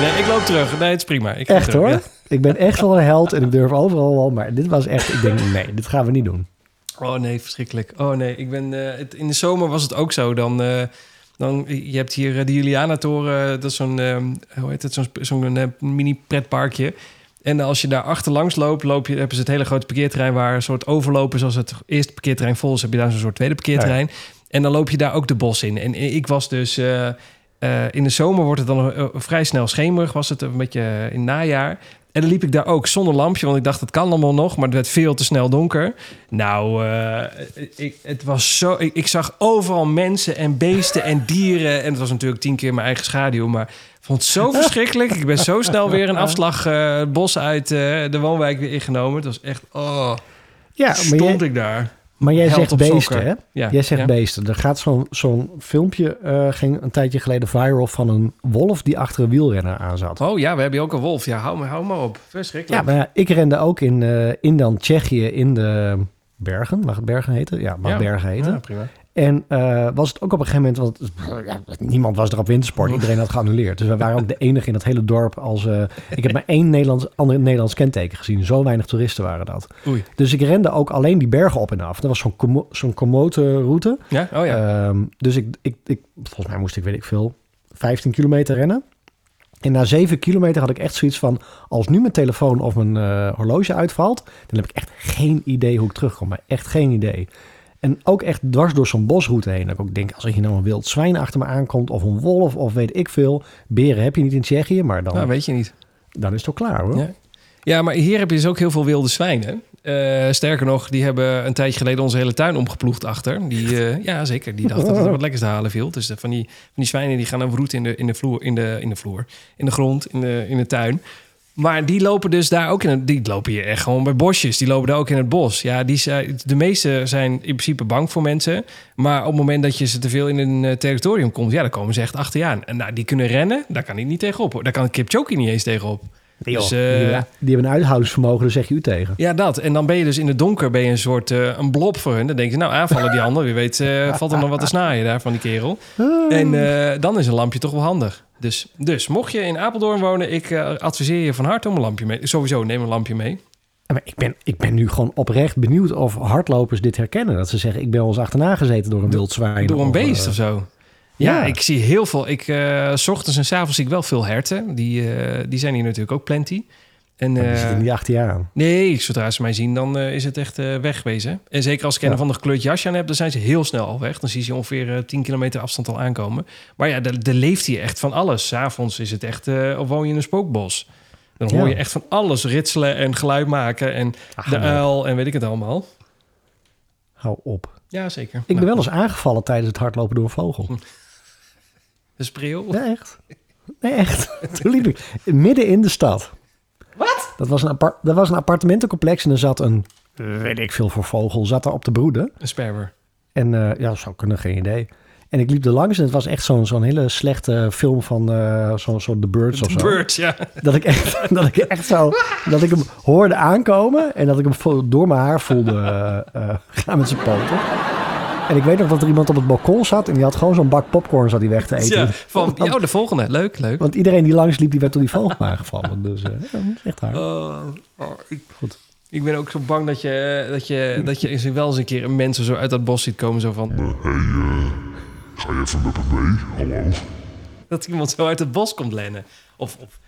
Nee, ik loop terug. Nee, het is prima. Ik ga Echt terug, hoor. ja. Ik ben echt wel een held en ik durf overal wel. Maar dit was echt, ik denk, nee, dit gaan we niet doen. Oh nee, verschrikkelijk. Oh nee, ik ben, eh, het, in de zomer was het ook zo. Dan, eh, dan, je hebt hier eh, de Juliana-toren, dat is zo'n, eh, hoe heet het, zo'n, zo'n eh, mini pretparkje. En als je daar achterlangs loopt, loop je, hebben ze het hele grote parkeerterrein waar een soort overlopen, zoals het eerste parkeerterrein vol is, heb je daar zo'n soort tweede parkeerterrein. En dan loop je daar ook de bos in. En ik was dus, in de zomer wordt het dan vrij snel schemerig, was het een beetje in het najaar. En dan liep ik daar ook zonder lampje, want ik dacht het kan allemaal nog, maar het werd veel te snel donker. Nou, eh, ik, het was zo. Ik, ik zag overal mensen en beesten en dieren. En het was natuurlijk tien keer mijn eigen schaduw, maar ik vond het zo verschrikkelijk. Ik ben zo snel weer een afslag eh, het bos uit eh, de woonwijk weer ingenomen. Het was echt. Oh, Ja, stond jij, ik daar. Maar jij zegt beesten, sokken. hè? Ja, Jij zegt ja. beesten. Er gaat zo'n zo'n filmpje, eh, ging een tijdje geleden viral van een wolf die achter een wielrenner aan zat. Oh ja, we hebben hier ook een wolf. Ja, hou me, hou me op. Verschrikkelijk. Ja, maar ja, ik rende ook in, eh, in dan Tsjechië in de bergen. Mag het bergen heten? Ja, mag Ja. bergen heten. Ja, prima. En eh, was het ook op een gegeven moment, want ja, niemand was er op wintersport, iedereen had geannuleerd. Dus we waren ook de enige in dat hele dorp als... eh, ik heb maar één Nederlands, ander Nederlands kenteken gezien. Zo weinig toeristen waren dat. Oei. Dus ik rende ook alleen die bergen op en af. Dat was zo'n Komo- zo'n Komoot-route. Ja? Oh ja. Ehm, dus ik, ik, ik, volgens mij moest ik, weet ik veel, 15 kilometer rennen. En na 7 kilometer had ik echt zoiets van... als nu mijn telefoon of mijn eh, horloge uitvalt... dan heb ik echt geen idee hoe ik terugkom. Maar echt geen idee. En ook echt dwars door zo'n bosroute heen. Dat ik ook denk, als er hier nou een wild zwijn achter me aankomt... of een wolf of weet ik veel. Beren heb je niet in Tsjechië, maar dan, nou, weet je niet. dan is het toch klaar hoor. Ja. Ja, maar hier heb je dus ook heel veel wilde zwijnen. Eh, sterker nog, die hebben een tijdje geleden onze hele tuin omgeploegd achter. Die, eh, ja, zeker. Die dachten dat er wat lekkers te halen viel. Dus eh, van die, van die zwijnen die gaan dan roet in de, in de vloer, in de, in de vloer, in de grond, in de, in de tuin. Maar die lopen dus daar ook in het, die lopen hier echt gewoon bij bosjes. Die lopen daar ook in het bos. Ja, die zijn, de meeste zijn in principe bang voor mensen. Maar op het moment dat je ze te veel in een eh, territorium komt, ja, dan komen ze echt achter je aan. En nou, die kunnen rennen, daar kan ik niet tegenop. hoor. Daar kan Kipchoge niet eens tegenop. Nee, Dus, die, eh, hebben, die hebben een uithoudingsvermogen, daar zeg je u tegen. Ja, dat. En dan ben je dus in het donker ben je een soort eh, een blob voor hun. Dan denk je, nou, aanvallen die handen. Wie weet eh, valt er nog wat te snaaien daar van die kerel. En eh, dan is een lampje toch wel handig. Dus, dus mocht je in Apeldoorn wonen, ik eh, adviseer je van harte om een lampje mee. Sowieso, neem een lampje mee. Maar ik, ben, ik ben nu gewoon oprecht benieuwd of hardlopers dit herkennen. Dat ze zeggen, ik ben wel eens achterna gezeten door een wild zwijn. Door een of, beest eh, of zo. Ja, ja. ik zie heel veel. Ik, eh, s ochtends en s avonds zie ik wel veel herten. Die, eh, die zijn hier natuurlijk ook plenty. En, maar die eh, zitten niet achter je aan. Nee, zodra ze mij zien, dan eh, is het echt eh wegwezen. En zeker als ik een Ja. of ander gekleurd jasje aan heb, dan zijn ze heel snel al weg. Dan zie je ze ongeveer eh, 10 kilometer afstand al aankomen. Maar ja, er leeft hier echt van alles. S'avonds is het echt, of woon je in een spookbos. Dan hoor Ja. je echt van alles ritselen en geluid maken. En Ach, de nee. uil en weet ik het allemaal. Hou op. Ja, zeker. Ik ben wel eens aangevallen tijdens het hardlopen door een vogel. De spreeuw. Ja, echt. Nee, echt. Toen liep ik midden in de stad. Dat was een, apart, dat was een appartementencomplex en er zat een, weet ik veel voor vogel, zat daar op de broeden. Een sperwer. En eh, ja, zou kunnen, geen idee. En ik liep er langs en het was echt zo'n zo'n hele slechte film van eh zo'n zo The Birds of De zo. bird, ja. Dat ik echt, dat ik echt zo, dat ik hem hoorde aankomen en dat ik hem door mijn haar voelde eh, gaan met zijn poten. En ik weet nog dat er iemand op het balkon zat en die had gewoon zo'n bak popcorn zat hij weg te eten. ja van, want, oh, de volgende. Leuk, leuk. want iedereen die langs liep, die werd door die vogel aangevallen. Dus eh, ja, echt hard. Oh, oh, ik- Goed. Ik ben ook zo bang dat je, dat je, dat je eens wel eens een keer een mensen zo uit dat bos ziet komen. Zo van, Hé, eh, ga je even met me mee? Hallo? dat iemand zo uit het bos komt lennen. Of, of,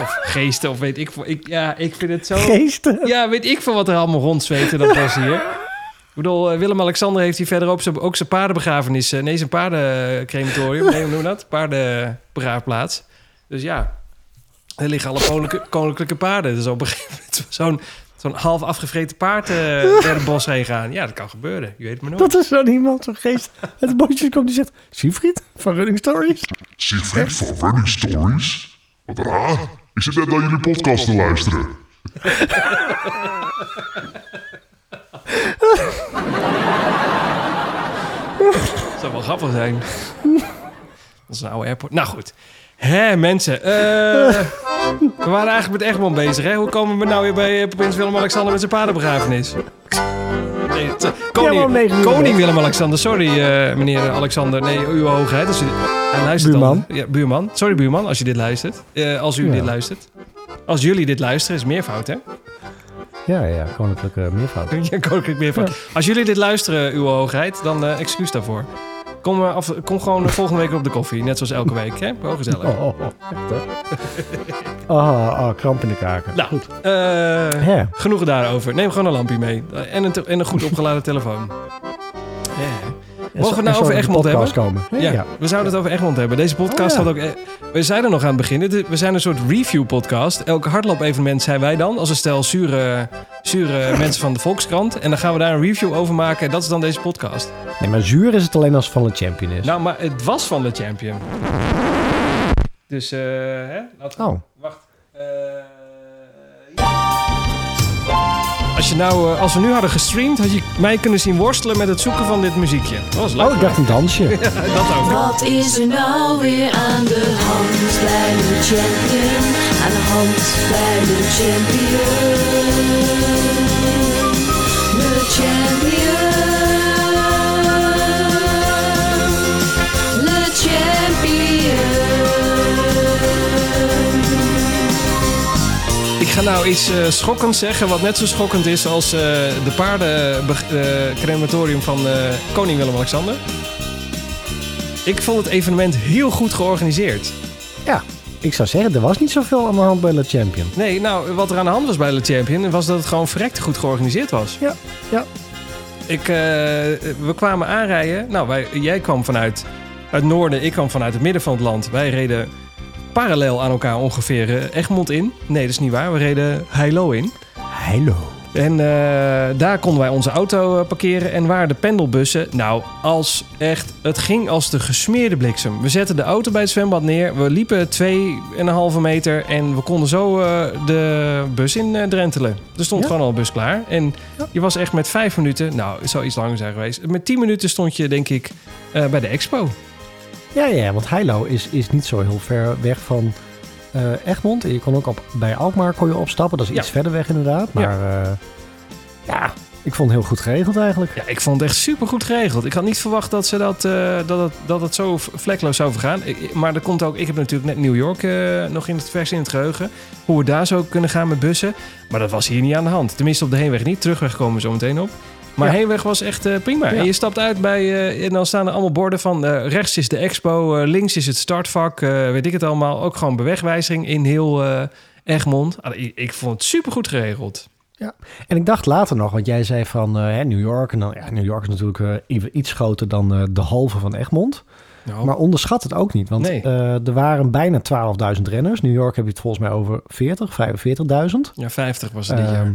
of geesten, of weet ik veel. Ik, ja, ik vind het zo... Geesten. Ja, weet ik veel wat er allemaal rondzweet in dat bos hier. Ik bedoel, eh, Willem-Alexander heeft hier verderop zijn, ook zijn paardenbegrafenis... eh, nee, zijn paardencrematorium. Nee, hoe noem je dat? Paardenbegraafplaats. Dus ja, er liggen alle koninklijke, koninklijke paarden. Dus op een gegeven moment zo'n zo'n half afgevreten paard eh door het bos heen gaan. Ja, dat kan gebeuren. Je weet het maar nooit. Dat is zo iemand, zo'n geest uit de bosjes komt die zegt... Siegfried van Running Stories? Siegfried van Running Stories? Wat raar. Ik zit net naar jullie podcast te luisteren. Dat zou wel grappig zijn. Dat is een oude airport. Nou goed. Hè, mensen. eh, we waren eigenlijk met Egmond bezig, hè? Hoe komen we nou weer bij eh, prins Willem-Alexander met zijn paardenbegrafenis? Nee, Ja, koning, koning. Willem-Alexander. Sorry, eh, meneer Alexander. Nee, uw hoogheid. Als u, luistert Buurman. Dan. Ja, buurman. Sorry, buurman, als je dit luistert. Als u Ja. dit luistert. Als jullie dit luisteren, is meervoud, hè? Ja, ja, koninklijke meervoud. Ja, koninklijk meervoud. Als jullie dit luisteren, uw hoogheid, dan eh, excuus daarvoor. Kom, eh, af, kom gewoon eh, volgende week op de koffie, net zoals elke week, hè? Wel gezellig. Oh, oh, oh. Ah, ah, kramp in de kaken. Nou, Goed. genoeg daarover. Neem gewoon een lampje mee. En een, en een goed opgeladen telefoon. Mogen we het nou over Egmond hebben? Komen. Ja, Ja. we zouden het over Egmond hebben. Deze podcast Oh, ja. had ook... eh, We zeiden nog aan het begin, we zijn een soort review-podcast. Elk hardloop-evenement zijn wij dan, als een stel zure, zure mensen van de Volkskrant. En dan gaan we daar een review over maken. En dat is dan deze podcast. Nee, maar zuur is het alleen als het van de champion is. Nou, maar het was van de champion. Dus, eh, Oh. Wacht. Eh. Als, je nou, eh, als we nu hadden gestreamd, had je mij kunnen zien worstelen met het zoeken van dit muziekje. Dat was leuk. Oh, ik dacht een dansje. Ja, dat ook. Wat is er nou weer aan de hand bij de champion? Aan de hand bij de champion. De champion. Ga nou iets eh, schokkends zeggen, wat net zo schokkend is als eh, de paardencrematorium van eh, koning Willem-Alexander. Ik vond het evenement heel goed georganiseerd. Ja, ik zou zeggen, er was niet zoveel aan de hand bij de champion. Nee, nou, wat er aan de hand was bij de Champion... was dat het gewoon verrekte goed georganiseerd was. Ja, ja. Ik, we kwamen aanrijden. Nou, wij, jij kwam vanuit het noorden, ik kwam vanuit het midden van het land. Wij reden parallel aan elkaar ongeveer eh, Egmond in. Nee, dat is niet waar. We reden Heilo in. Hallo. En eh, daar konden wij onze auto eh, parkeren. En waren de pendelbussen. Nou, als echt. Het ging als de gesmeerde bliksem. We zetten de auto bij het zwembad neer. We liepen 2,5 meter. En we konden zo de bus in drentelen. Er stond Ja. gewoon al een bus klaar. En Ja. je was echt met vijf minuten. Nou, het zou iets langer zijn geweest. Met 10 minuten stond je, denk ik, bij de expo. Ja, ja, want Heilo is, is niet zo heel ver weg van eh, Egmond. Je kon ook op, bij Alkmaar kon je opstappen. Dat is iets verder weg inderdaad. Maar ja. ja, ik vond het heel goed geregeld eigenlijk. Ja, ik vond het echt super goed geregeld. Ik had niet verwacht dat, ze dat, eh, dat, het, dat het zo vlekloos zou vergaan. Ik- maar dat komt ook, ik heb natuurlijk net New York eh, nog in het vers in het geheugen. Hoe we daar zo kunnen gaan met bussen. Maar dat was hier niet aan de hand. Tenminste op de heenweg niet. Terugweg komen we zo meteen op. Maar Ja. heenweg was echt eh, prima. Ja. En je stapt uit bij, eh, en dan staan er allemaal borden van eh, rechts is de expo, links is het startvak, weet ik het allemaal. Ook gewoon bewegwijzering in heel Egmond. Ah, ik, ik vond het super goed geregeld. En ik dacht later nog, want jij zei van New York. En dan, ja, New York is natuurlijk iets groter dan de halve van Egmond. Nou, Maar onderschat het ook niet. Want Nee. er waren bijna 12.000 renners. New York heb je het volgens mij over 40, 45.000. ja, 50 was het dit Ehm, jaar.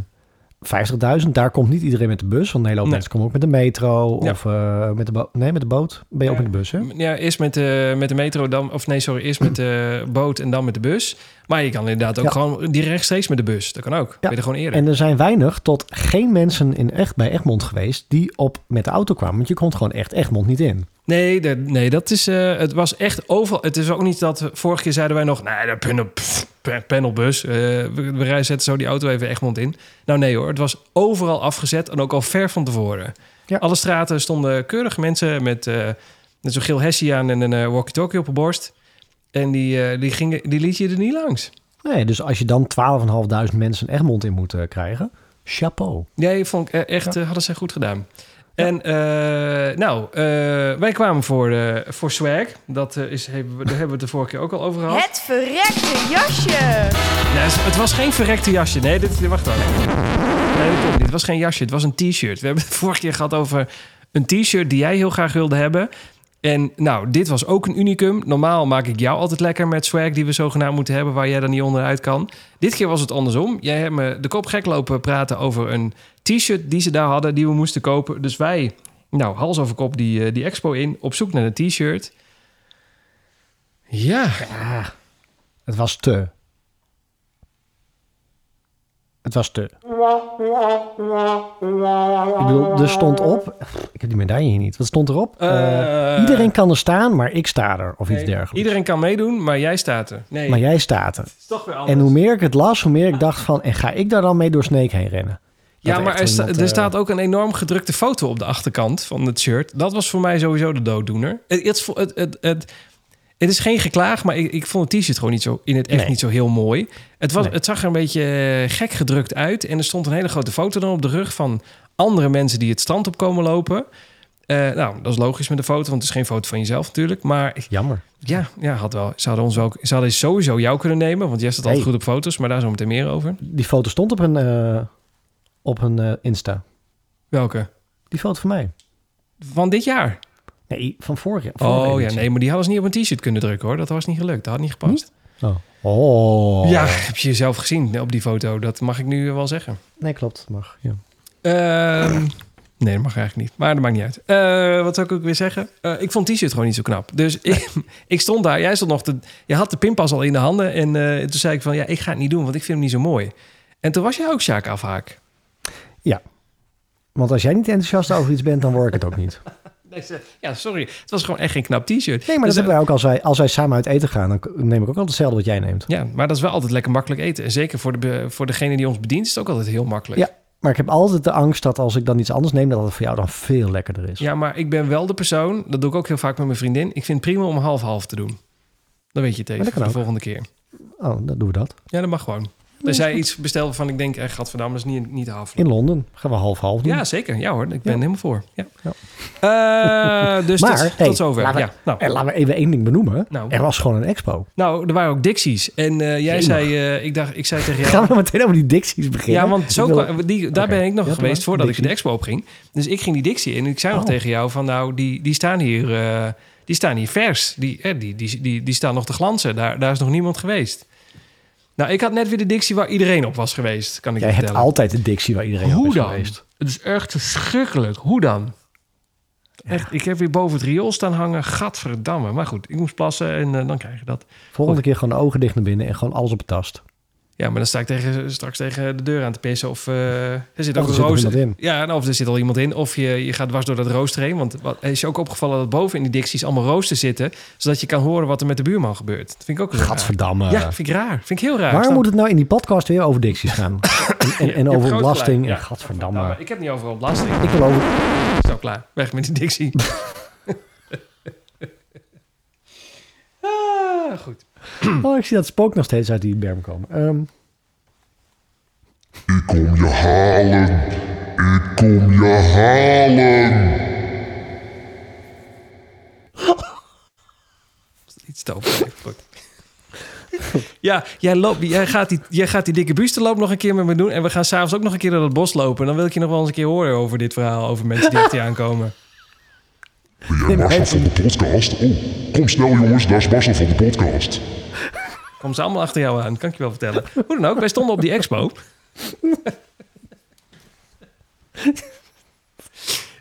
50.000, daar komt niet iedereen met de bus. Want een hele hoop Nee. mensen komen ook met de metro Ja. of eh, met de boot. Nee, met de boot. Ben je ook Ja. met de bus, hè? Ja, eerst met de, met de metro, dan, of nee, sorry, eerst met de boot en dan met de bus. Maar je kan inderdaad ook Ja. gewoon direct rechtstreeks met de bus. Dat kan ook. Ja. Ben je gewoon eerder. En er zijn weinig tot geen mensen in echt bij Egmond geweest die op met de auto kwamen. Want je komt gewoon echt Egmond niet in. Nee, de- nee, dat is, eh, het was echt overal. Het is ook niet dat, vorige keer zeiden wij nog, nee, de panel, panelbus. eh, we, we rijden zetten zo die auto even Egmond in. Nou nee hoor, het was overal afgezet en ook al ver van tevoren. Ja. Alle straten stonden keurig mensen met, eh met zo'n geel hessie aan en een walkie-talkie op de borst. En die, eh, die, gingen, die liet je er niet langs. Nee, dus als je dan 12.500 mensen Egmond in moet eh, krijgen. Chapeau. Nee, vond ik e- echt, eh, hadden zij goed gedaan. En eh, nou, eh, wij kwamen voor, voor swag. Dat eh, is, hebben we, daar hebben we het de vorige keer ook al over gehad. Het verrekte jasje. Nee, het- was geen verrekte jasje. Nee, dit, wacht wel. Nee, dat klopt niet. Het was geen jasje, het was een t-shirt. We hebben het vorige keer gehad over een t-shirt die jij heel graag wilde hebben. En nou, dit was ook een unicum. Normaal maak ik jou altijd lekker met swag die we zogenaamd moeten hebben... waar jij dan niet onderuit kan. Dit keer was het andersom. Jij hebt me de kop gek lopen praten over een t-shirt die ze daar hadden... die we moesten kopen. Dus wij, nou, hals over kop die, eh, die expo in... op zoek naar een t-shirt. Ja, Het was te. Het was te. Ik bedoel, er stond op. Ik heb die medaille hier niet. Wat stond erop? Eh, iedereen kan er staan, maar ik sta er. Of iets dergelijks. iedereen kan meedoen, maar jij staat er. Nee, Maar jij staat er. het is toch weer anders. En hoe meer ik het las, hoe meer ik dacht van... En ga ik daar dan mee door Snake heen rennen? Ja, maar er, sta- er eh, staat ook een enorm gedrukte foto op de achterkant van het shirt. Dat was voor mij sowieso de dooddoener. Het, het, het, het, het, is geen geklaag, maar ik, ik vond het t-shirt gewoon niet zo, in het echt Nee. niet zo heel mooi. Het, was, Nee. het zag er een beetje eh, gek gedrukt uit. En er stond een hele grote foto dan op de rug van andere mensen die het strand op komen lopen. Eh, nou, dat is logisch met de foto, want het is geen foto van jezelf natuurlijk. Maar Jammer. ja, ja had wel. Ze hadden, ons wel, ze hadden sowieso jou kunnen nemen, want jij staat altijd Hey. goed op foto's. Maar daar zo meteen meer over. Die foto stond op een, eh, op een eh, Insta. Welke? Die foto van mij. Van dit jaar? Nee, van vorig jaar. vorige Oh ja, nee, maar die hadden ze niet op een t-shirt kunnen drukken hoor. Dat was niet gelukt. Dat had niet gepast. Oh. oh. Ja, heb je jezelf gezien op die foto? Dat mag ik nu wel zeggen. Nee, klopt. Mag. Ja. Ehm, nee, dat mag eigenlijk niet. Maar dat maakt niet uit. Eh, wat zou ik ook weer zeggen? Eh, ik vond t-shirt gewoon niet zo knap. Dus ik, ik stond daar. Jij stond nog te, je had de pinpas al in de handen. En eh, toen zei ik van ja, ik ga het niet doen, want ik vind hem niet zo mooi. En toen was jij ook Sjaak afhaak. Want als jij niet enthousiast over iets bent, dan word ik het ook niet. Ja, sorry. Het was gewoon echt geen knap t-shirt. Nee, maar Dus, dat hebben wij ook als wij, als wij samen uit eten gaan. Dan neem ik ook altijd hetzelfde wat jij neemt. Ja, maar dat is wel altijd lekker makkelijk eten. En zeker voor, de, voor degene die ons bedient is het ook altijd heel makkelijk. Ja. Maar ik heb altijd de angst dat als ik dan iets anders neem, dat het voor jou dan veel lekkerder is. Ja, maar ik ben wel de persoon, dat doe ik ook heel vaak met mijn vriendin. Ik vind het prima om half-half te doen. Dan weet je het even de volgende keer. Oh, dan doen we dat. Ja, dat mag gewoon. Als jij iets bestelt waarvan ik denk, eh, gadverdamme, dat is niet, niet halen. In Londen gaan we half-half doen. Ja, zeker. Ja hoor, ik ben helemaal voor. Ja. Ja. Eh, dus Maar, tot, hey, tot zover. laten we- ja. nou, En laten we even één ding benoemen. Nou. Er was gewoon een expo. nou, er waren ook Dixies. En eh, jij Jemig. zei, eh, ik dacht, ik zei tegen jou... Gaan we meteen over die Dixies beginnen? Ja, want zo Ik wil- kwa- die, daar Oké. ben ik nog Ja, geweest maar, voordat ik Dixie. de expo opging. Dus ik ging die Dixie in en ik zei nog Oh. tegen jou van nou, die, die staan hier, eh, die staan hier vers. Die, eh, die, die, die, die staan nog te glanzen. Daar, daar is nog niemand geweest. Nou, ik had net weer de Dixie waar iedereen op was geweest, kan ik Jij je hebt vertellen. altijd de Dixie waar iedereen Hoe op is dan? geweest. Het is echt verschrikkelijk. Hoe dan? Echt, ik heb weer boven het riool staan hangen. Gadverdamme. Maar goed, ik moest plassen en eh, dan krijg je dat. Volgende keer gewoon de ogen dicht naar binnen en gewoon alles op de tast. Ja, maar dan sta ik tegen, straks tegen de deur aan te pissen. Of eh, er zit ook een er rooster in. Ja, nou, of er zit al iemand in. Of je, je gaat dwars door dat rooster heen. Want wat, is je ook opgevallen dat boven in die dicties allemaal roosters zitten. Zodat je kan horen wat er met de buurman gebeurt. Dat vind ik ook raar. Gadverdamme. Ja, vind ik raar. Vind ik heel raar. Waarom moet het nou in die podcast weer over Dixies gaan? En, en, over belasting. ja. gadverdamme. Ik heb niet overal belasting. Ik wil over... Zo klaar. Weg met die dictie. ah, goed. Oh, ik zie dat spook nog steeds uit die berm komen. Ehm, Ik kom je halen. Ik kom je halen. Iets te. Goed. Ja, jij, loopt, jij, gaat die, jij gaat die dikke bustenloop nog een keer met me doen. En we gaan s'avonds ook nog een keer door het bos lopen. En dan wil ik je nog wel eens een keer horen over dit verhaal. Over mensen die achter je aankomen. Ben jij Marcel van de podcast? Oh, kom snel jongens, daar is Marcel van de podcast. Komen ze allemaal achter jou aan, kan ik je wel vertellen. Hoe dan ook, wij stonden op die expo.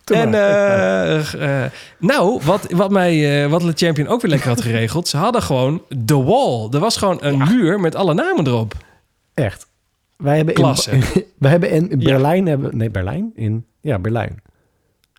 En eh, eh, nou, wat, wat, mij, eh, wat Le Champion ook weer lekker had geregeld. Ze hadden gewoon The Wall. Er was gewoon een muur met alle namen erop. echt. Wij hebben Klasse. in, wij hebben in Ja. Berlijn... Hebben, nee, Berlijn? In, ja, Berlijn.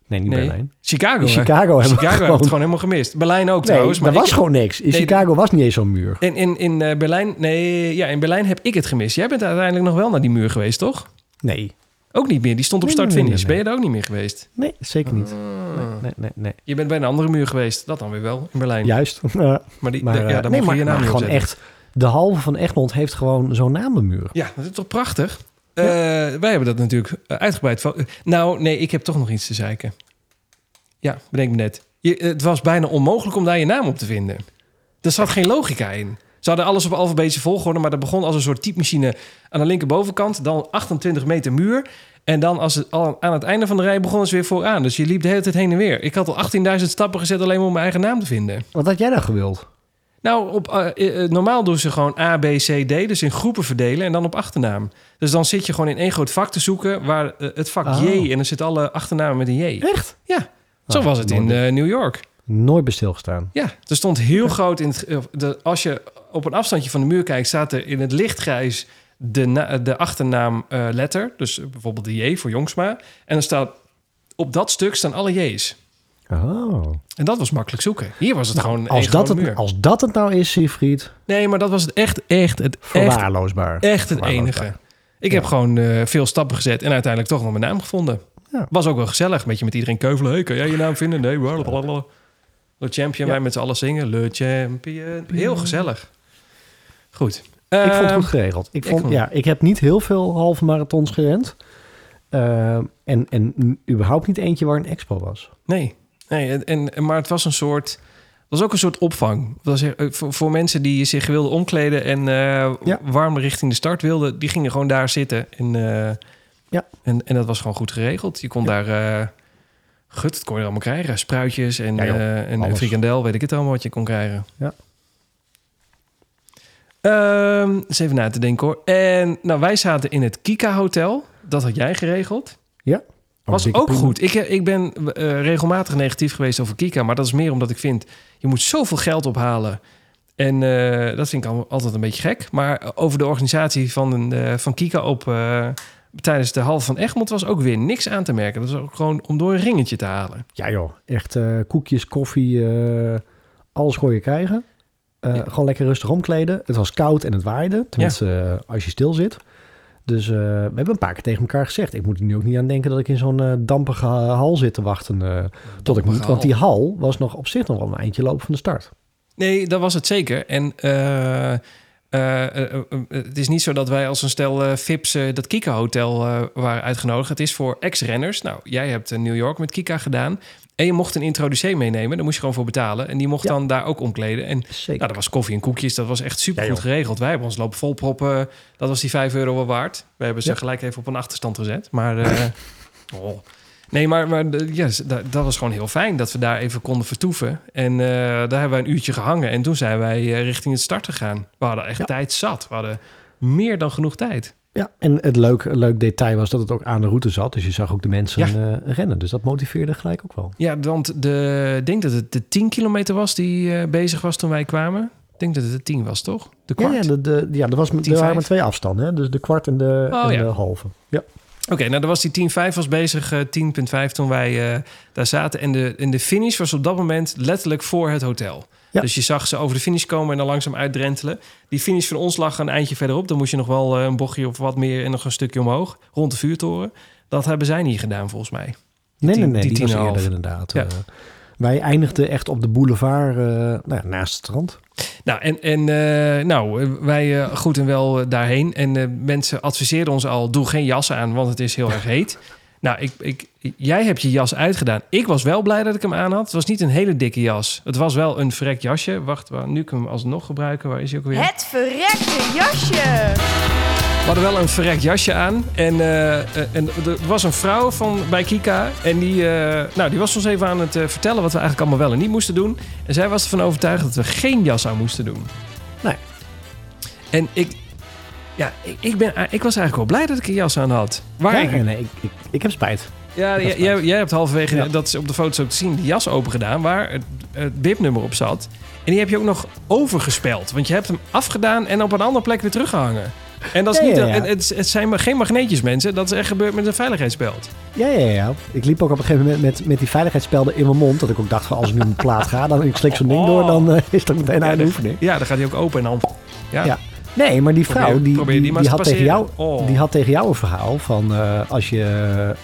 Nee, niet Nee, Berlijn. Chicago. In? Chicago hebben we Chicago gewoon- het gewoon helemaal gemist. Berlijn ook Nee, trouwens. er was ik- gewoon niks. In Nee, Chicago was niet eens zo'n muur. In, in, in eh, Berlijn, nee, ja, in Berlijn heb ik het gemist. Jij bent uiteindelijk nog wel naar die muur geweest, toch? Nee. Ook niet meer. Die stond op start-finish. Ben je er ook niet meer geweest? Nee, zeker niet. Ah. Nee, nee, nee. Je bent bij een andere muur geweest. Dat dan weer wel, in Berlijn. Juist. Maar, die, maar, de- ja, eh, daar nee, maar, we je naam maar gewoon echt... De halve van Egmond heeft gewoon zo'n namenmuur. Ja, dat is toch prachtig? Eh, wij hebben dat natuurlijk uitgebreid. Nou, nee, ik heb toch nog iets te zeiken. Ja, bedenk me net. Je, het was bijna onmogelijk om daar je naam op te vinden. Er zat geen logica in. Ze hadden alles op alfabetische volgorde, maar dat begon als een soort typemachine aan de linkerbovenkant. Dan 28 meter muur. En dan als het, al aan het einde van de rij begonnen ze weer vooraan. Dus je liep de hele tijd heen en weer. Ik had al 18.000 stappen gezet alleen maar om mijn eigen naam te vinden. Wat had jij dan gewild? Nou, op, eh, eh, eh, normaal doen ze gewoon A, B, C, D. Dus in groepen verdelen en dan op achternaam. Dus dan zit je gewoon in één groot vak te zoeken... waar eh, het vak Oh. J... en dan zitten alle achternamen met een J. Echt? Ja, zo Ah, was het in eh, New York. Nooit bij stilgestaan. Ja, er stond heel groot in het... eh, De, als je op een afstandje van de muur kijkt... staat er in het lichtgrijs de, na- de achternaam eh, letter. Dus bijvoorbeeld de J voor Jongsma. En dan staat... Op dat stuk staan alle J's. Oh. En dat was makkelijk zoeken. Hier was het gewoon Als dat, het, muur. als dat het nou is, Siegfried, Nee, maar dat was het echt, echt, het verwaarloosbaar. Echt het enige. Ik heb gewoon veel stappen gezet en uiteindelijk toch nog mijn naam gevonden. Ja. Was ook wel gezellig. Een beetje met iedereen keuvelen. Hey, kan jij je naam vinden? Nee, blablabla. Le Champion, Ja. wij met z'n allen zingen. Le Champion. Heel gezellig. Goed. Ik vond het Ehm, goed geregeld. Ik, vond, ja, ik heb niet heel veel halve marathons gerend. Eh, en, en überhaupt niet eentje waar een expo was. Nee, nee en, en, maar het was een soort... Het was ook een soort opvang. Het was, eh, voor, voor mensen die zich wilden omkleden en eh, Ja. warm richting de start wilden, die gingen gewoon daar zitten. En, eh, Ja. en, en dat was gewoon goed geregeld. Je kon daar, eh gut, dat kon je allemaal krijgen. Spruitjes en, Ja, joh. eh, en frikandel, weet ik het allemaal wat je kon krijgen. Ja. Ehm, eens even na te denken hoor. En nou, wij zaten in het Kika Hotel. Dat had jij geregeld. Oh, Was dikke ook prima. goed. Ik, eh, ik ben regelmatig negatief geweest over Kika. Maar dat is meer omdat ik vind... je moet zoveel geld ophalen. En dat vind ik al- altijd een beetje gek. Maar over de organisatie van, een, van Kika op... tijdens de halve van Egmond was ook weer niks aan te merken. Dat was ook gewoon om door een ringetje te halen. Ja joh, echt eh, koekjes, koffie, eh, alles je krijgen. Eh, Ja. Gewoon lekker rustig omkleden. Het was koud en het waaide, tenminste als je stil zit. Dus we hebben een paar keer tegen elkaar gezegd... ik moet er nu ook niet aan denken dat ik in zo'n dampige hal zit te wachten tot ik moet. Want die hal was nog op zich nog wel een eindje lopen van de start. Nee, dat was het zeker. En het is niet zo dat wij als een stel eh Fips eh, dat Kika Hotel eh, waren uitgenodigd. Het is voor ex-renners. Nou, jij hebt in New York met Kika gedaan. En je mocht een introducee meenemen. Daar moest je gewoon voor betalen. En die mocht Ja. dan daar ook omkleden. En Zeker. nou, dat was koffie en koekjes. Dat was echt super Ja, goed geregeld. Wij hebben ons lopen volproppen. Dat was die 5 euro wel waard. We hebben ze Ja. gelijk even op een achterstand gezet. Maar... eh, oh. Nee, maar, maar ja, dat, dat was gewoon heel fijn dat we daar even konden vertoeven. En eh, daar hebben wij een uurtje gehangen. En toen zijn wij eh, richting het start gegaan. We hadden echt Ja. tijd zat. We hadden meer dan genoeg tijd. Ja, en het leuk, leuk detail was dat het ook aan de route zat. Dus je zag ook de mensen Ja. eh, rennen. Dus dat motiveerde gelijk ook wel. Ja, want de, ik denk dat het de 10 kilometer was die bezig was toen wij kwamen. Ik denk dat het de 10 was, toch? De Ja, kwart? ja, de, de, ja er, was, er 10-5. waren maar twee afstanden. Hè? Dus de kwart en de, Oh, en ja. de halve. Ja. Oké, nou, dan was die 10.5 was bezig, eh 10.5 toen wij eh, daar zaten. En de, en de finish was op dat moment letterlijk voor het hotel. Ja. Dus je zag ze over de finish komen en dan langzaam uitdrentelen. Die finish van ons lag een eindje verderop. Dan moest je nog wel eh, een bochtje of wat meer en nog een stukje omhoog. Rond de vuurtoren. Dat hebben zij niet gedaan, volgens mij. Nee, nee, nee. die Die, was 10,5. eerder inderdaad. Ja. Wij eindigden echt op de boulevard eh, nou ja, naast het strand. Nou, en, en eh, nou, wij eh, goed en wel daarheen. En eh, mensen adviseerden ons al, doe geen jas aan, want het is heel erg heet. Nou, ik, ik, jij hebt je jas uitgedaan. Ik was wel blij dat ik hem aan had. Het was niet een hele dikke jas. Het was wel een verrekt jasje. Wacht, waar, nu kan ik hem alsnog gebruiken. Waar is hij ook weer? Het verrekte jasje. We hadden wel een verrekt jasje aan. En, eh, eh, en er was een vrouw van, bij Kika. En die, eh, nou, die was ons even aan het vertellen wat we eigenlijk allemaal wel en niet moesten doen. En zij was ervan overtuigd dat we geen jas aan moesten doen. Nee. En ik, ja, ik, ik, ben, ik was eigenlijk wel blij dat ik een jas aan had. Waar ik- nee, ik, ik, ik heb spijt. ja, jij, jij, hebt halverwege, Ja. dat is op de foto's ook te zien, die jas open gedaan waar het, het BIP-nummer op zat. En die heb je ook nog overgespeld. Want je hebt hem afgedaan en op een andere plek weer teruggehangen. En dat is niet een- ja. Het, het, zijn maar geen magneetjes, mensen. Dat is echt gebeurd met een veiligheidsbelt. Ja, ja, ja. Ik liep ook op een gegeven moment met, met die veiligheidsspelden in mijn mond. Dat ik ook dacht van als ik nu mijn plaat ga, dan ik slik zo'n ding door, dan eh, is dat meteen aan de oefening. Ja, dan gaat hij ook open en dan... Ja, Ja. Nee, maar die vrouw Probeer- die, probeer die, had tegen jou. Oh. die had tegen jou een verhaal van eh, als je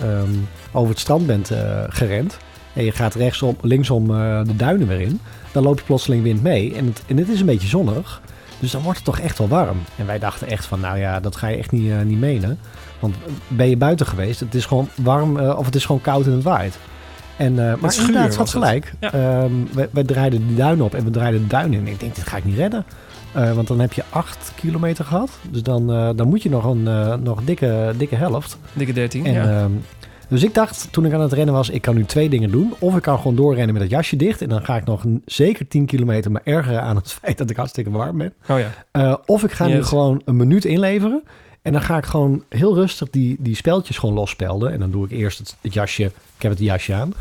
ehm, over het strand bent eh, gerend en je gaat rechtsom, linksom eh, de duinen weer in, dan loopt plotseling wind mee en het, en het is een beetje zonnig. Dus dan wordt het toch echt wel warm. En wij dachten echt van, nou ja, dat ga je echt niet, eh, niet menen. Want ben je buiten geweest, het is gewoon warm eh, of het is gewoon koud en het waait. En, eh, maar schuur inderdaad, het had gelijk. Ja. Ehm, we, we draaiden die duin op en we draaiden de duin in. En ik denk, dit ga ik niet redden. Want dan heb je acht kilometer gehad. Dus dan, dan moet je nog een nog dikke, dikke helft. Dikke 13. En, ja. Dus ik dacht, toen ik aan het rennen was, ik kan nu twee dingen doen. Of ik kan gewoon doorrennen met het jasje dicht. En dan ga ik nog een, zeker 10 kilometer me ergeren aan het feit dat ik hartstikke warm ben. oh ja. Eh, of ik ga nu gewoon een minuut inleveren. En dan ga ik gewoon heel rustig die, die speltjes gewoon losspelden. En dan doe ik eerst het, het jasje. Ik heb het jasje aan.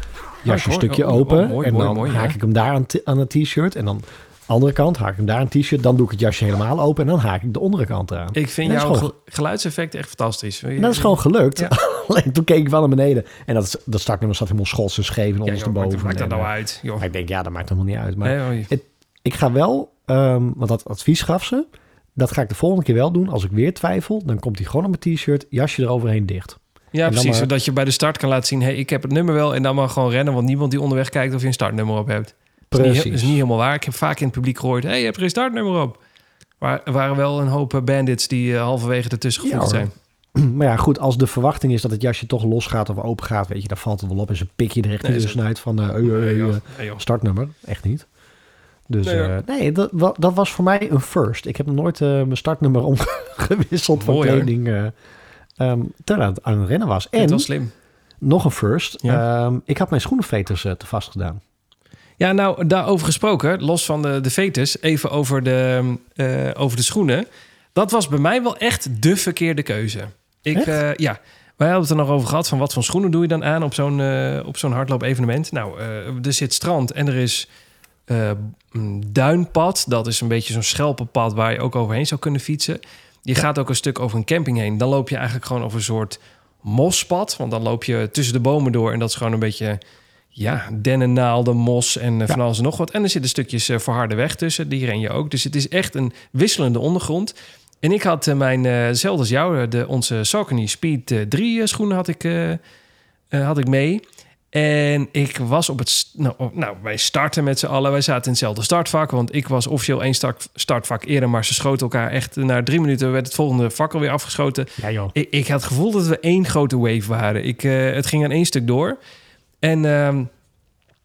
Jasje mooi. stukje Oh, oh, open. mooi, en dan mooi, haak ja. ik hem daar aan, aan het t-shirt. En dan andere kant haak ik hem daar het t-shirt. Dan doe ik het jasje helemaal open. En dan haak ik de andere kant eraan. Ik vind jouw gewoon- geluidseffect echt fantastisch. En dat is gewoon gelukt. Ja. Alleen toen keek ik wel naar beneden. En dat, dat startnummer zat helemaal schots en scheef en Ja, joh, ondersteboven. maakt, maakt dat nou eh, uit? Joh. Ik denk, ja, dat maakt helemaal niet uit. Maar Nee, ik ga wel, ehm, want dat advies gaf ze. Dat ga ik de volgende keer wel doen. Als ik weer twijfel, dan komt hij gewoon op mijn t-shirt, jasje eroverheen dicht. ja, precies. maar- Zodat je bij de start kan laten zien... hey, ik heb het nummer wel en dan maar gewoon rennen... want niemand die onderweg kijkt of je een startnummer op hebt. Dat is, niet, Precies. dat is niet helemaal waar. Ik heb vaak in het publiek gehoord... hey, je hebt geen startnummer op. Maar er waren wel een hoop eh, bandits... die eh, halverwege ertussen gevoegd zijn. Maar ja, goed, als de verwachting is dat het jasje toch los gaat of open gaat, weet je, dan valt het wel op en ze pik je er echt Nee, tussenuit van joh. startnummer. Echt niet. Dus Nee, nee, dat, dat was voor mij een first. Ik heb nooit mijn startnummer omgewisseld van kleding eh ehm, terwijl het aan het rennen was. En was slim. nog een first. Ja. Ehm, ik had mijn schoenenveters te vast gedaan. Ja, nou, daarover gesproken, los van de, de fetus, even over de, eh, over de schoenen. Dat was bij mij wel echt de verkeerde keuze. Ik, eh, ja, wij hadden het er nog over gehad van wat voor schoenen doe je dan aan op zo'n eh, op zo'n hardloop-evenement. Nou, er zit strand en er is een duinpad. Dat is een beetje zo'n schelpenpad waar je ook overheen zou kunnen fietsen. Je gaat ook een stuk over een camping heen. Dan loop je eigenlijk gewoon over een soort mospad. Want dan loop je tussen de bomen door en dat is gewoon een beetje ja, dennennaalden, mos en eh, van alles en nog wat. En er zitten stukjes eh, verharde weg tussen, die ren je ook. Dus het is echt een wisselende ondergrond. En ik had eh, mijn, hetzelfde als jou, de, onze Saucony Speed eh, 3 eh, schoenen had ik, had ik mee. En ik was op het... Nou, nou, wij starten met z'n allen. Wij zaten in hetzelfde startvak. Want ik was officieel één start, startvak eerder. Maar ze schoten elkaar echt... Na drie minuten werd het volgende vak alweer afgeschoten. Ja joh. Ik, ik had het gevoel dat we één grote wave waren. Ik, het ging aan één stuk door. En ehm,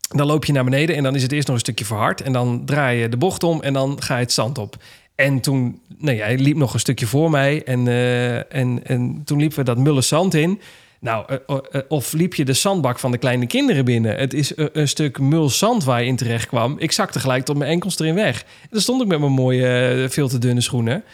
dan loop je naar beneden en dan is het eerst nog een stukje verhard. En dan draai je de bocht om en dan ga je het zand op. En toen, nou ja, hij liep nog een stukje voor mij. En, eh, en, en toen liepen we dat mulle zand in. Nou, eh, eh, of liep je de zandbak van de kleine kinderen binnen? Het is een, stuk mul zand waar je in terecht kwam. Ik zakte gelijk tot mijn enkels erin weg. En dan stond ik met mijn mooie, veel te dunne schoenen.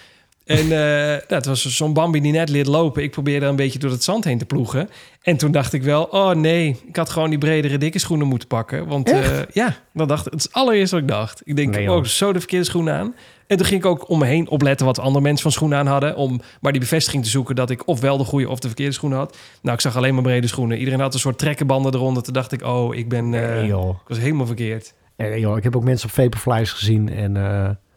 En eh, nou, het was zo'n Bambi die net leert lopen. Ik probeerde een beetje door het zand heen te ploegen. En toen dacht ik wel, oh nee, ik had gewoon die bredere, dikke schoenen moeten pakken. Want eh, ja, dan dacht ik, het is het allereerste wat ik dacht. Ik denk, Nee, oh, zo de verkeerde schoenen aan. En toen ging ik ook om me heen opletten wat andere mensen van schoenen aan hadden. Om maar die bevestiging te zoeken dat ik ofwel de goede of de verkeerde schoenen had. Nou, ik zag alleen maar brede schoenen. Iedereen had een soort trekkenbanden eronder. Toen dacht ik, oh, ik ben, eh, Nee, ik was helemaal verkeerd. Nee, joh. Ik heb ook mensen op Vaporflies gezien en...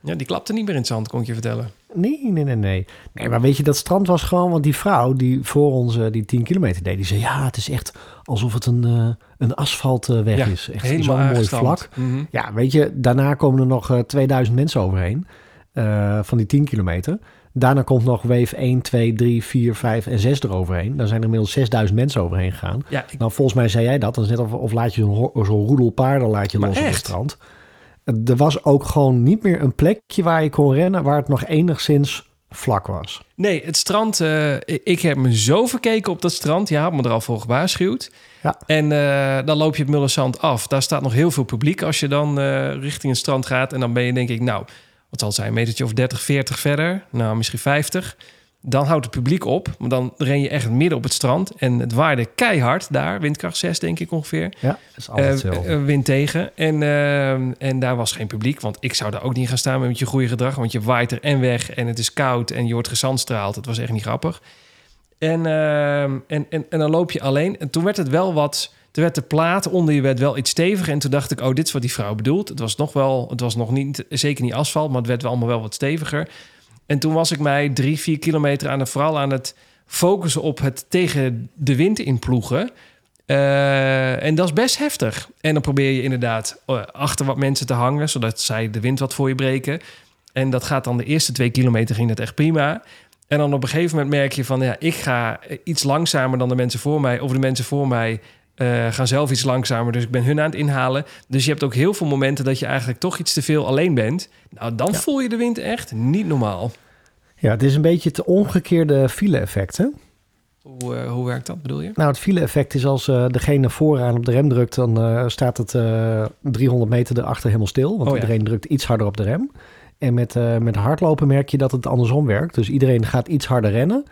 Ja, die klapte niet meer in het zand, kon ik je vertellen. Nee, nee, nee, nee. Nee, maar weet je, dat strand was gewoon... Want die vrouw die voor ons eh, die 10 kilometer deed... die zei, ja, het is echt alsof het een, eh, een asfaltweg Ja, is. Echt zo'n mooi vlak. Mhm. Ja, weet je, daarna komen er nog eh, 2000 mensen overheen. eh, van die 10 kilometer. Daarna komt nog wave 1, 2, 3, 4, 5 en 6 eroverheen. Daar zijn er inmiddels 6000 mensen overheen gegaan. Ja, ik, Nou, volgens mij zei jij dat. Dat is net of, of laat je zo'n roedel paarden laat je Maar los op het echt? strand. Er was ook gewoon niet meer een plekje waar je kon rennen... waar het nog enigszins vlak was. Nee, het strand. eh, ik- heb me zo verkeken op dat strand. Je had me er al voor gewaarschuwd. Ja. En eh, dan loop je het Mullerzand af. Daar staat nog heel veel publiek als je dan eh, richting het strand gaat. En dan ben je denk ik, nou, wat zal het zijn, een metertje of 30, 40 verder. Nou, misschien 50. Dan houdt het publiek op. Maar dan ren je echt midden op het strand. En het waaide keihard daar. Windkracht 6 denk ik ongeveer. Ja, is altijd eh, wind tegen. En, eh, en daar was geen publiek. Want ik zou daar ook niet gaan staan met je goede gedrag. Want je waait er en weg. En het is koud. En je wordt gezandstraald. Het was echt niet grappig. En, en, en, en dan loop je alleen. En toen werd het wel wat... Er werd de plaat onder je werd wel iets steviger. En toen dacht ik, oh, dit is wat die vrouw bedoelt. Het was nog wel... Het was nog niet... Zeker niet asfalt. Maar het werd wel allemaal wel wat steviger. En toen was ik mij drie, vier kilometer aan. Vooral aan het focussen op het tegen de wind inploegen. Eh, en dat is best heftig. En dan probeer je inderdaad eh, achter wat mensen te hangen, zodat zij de wind wat voor je breken. En dat gaat dan de eerste twee kilometer ging dat echt prima. En dan op een gegeven moment merk je van... ja, ik ga iets langzamer dan de mensen voor mij... of de mensen voor mij eh, gaan zelf iets langzamer. Dus ik ben hun aan het inhalen. Dus je hebt ook heel veel momenten... dat je eigenlijk toch iets te veel alleen bent. Nou, dan Ja. voel je de wind echt niet normaal. Ja, het is een beetje het omgekeerde file-effect, hè? Hoe, eh, hoe werkt dat, bedoel je? Nou, het file-effect is als eh, degene vooraan op de rem drukt, dan staat het eh 300 meter erachter helemaal stil. Want Oh ja. iedereen drukt iets harder op de rem. En met, met hardlopen merk je dat het andersom werkt. Dus iedereen gaat iets harder rennen.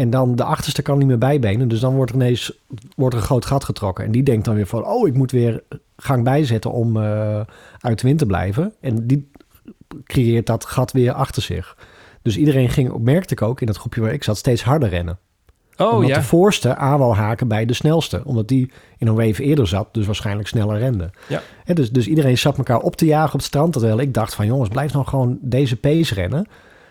En dan de achterste kan niet meer bijbenen. Dus dan wordt er ineens wordt er een groot gat getrokken. En die denkt dan weer van, oh, ik moet weer gang bijzetten om eh, uit de wind te blijven. En die creëert dat gat weer achter zich. Dus iedereen ging, merkte ik ook in dat groepje waar ik zat, steeds harder rennen Oh omdat ja. de voorste aan haken bij de snelste. Omdat die in een wave eerder zat, dus waarschijnlijk sneller rende. Ja. Dus, dus iedereen zat elkaar op te jagen op het strand. Terwijl ik dacht van jongens, blijf nou gewoon deze pace rennen.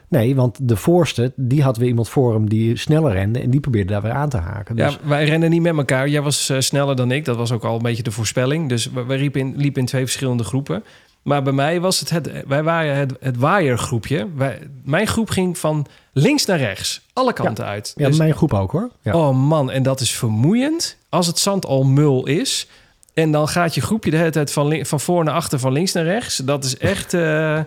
Nee, want de voorste, die had weer iemand voor hem die sneller rende. En die probeerde daar weer aan te haken. Dus, Ja, wij rennen niet met elkaar. Jij was eh, sneller dan ik. Dat was ook al een beetje de voorspelling. Dus we, liepen, in, liepen in twee verschillende groepen. Maar bij mij was het, het wij waren het, het waaiergroepje. Wij, mijn groep ging van links naar rechts. Alle kanten uit. ja, Dus- mijn groep ook hoor. Ja. Oh man, en dat is vermoeiend als het zand al mul is. En dan gaat je groepje de hele tijd van, van voor naar achter, van links naar rechts. Dat is echt... eh,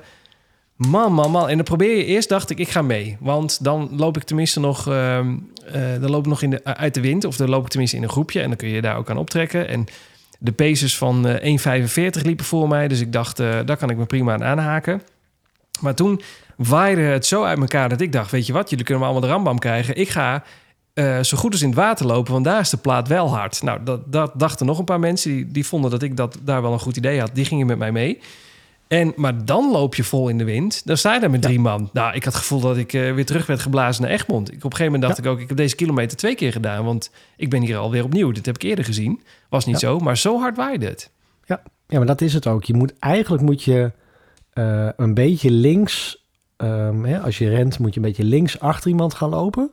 man, man, man. En dan probeer je eerst, dacht ik, ik ga mee. Want dan loop ik tenminste nog, ehm, eh, dan loop ik nog in de, uit de wind. Of dan loop ik tenminste in een groepje. En dan kun je daar ook aan optrekken. En de paces van eh 1,45 liepen voor mij. Dus ik dacht, eh, daar kan ik me prima aan aanhaken. Maar toen waaide het zo uit elkaar dat ik dacht... weet je wat, jullie kunnen me allemaal de rambam krijgen. Ik ga eh, zo goed als in het water lopen, want daar is de plaat wel hard. Nou, dat, dat dachten nog een paar mensen die, die vonden dat ik dat daar wel een goed idee had. Die gingen met mij mee. En, maar dan loop je vol in de wind. Dan sta je daar met drie man. Nou, ik had het gevoel dat ik eh, weer terug werd geblazen naar Egmond. Ik, op een gegeven moment dacht ik ook, ik heb deze kilometer twee keer gedaan. Want ik ben hier alweer opnieuw. Dit heb ik eerder gezien. Was niet Ja. zo, maar zo hard waaide het. Ja, maar dat is het ook. Je moet, eigenlijk moet je eh, een beetje links... ehm, hè, als je rent moet je een beetje links achter iemand gaan lopen.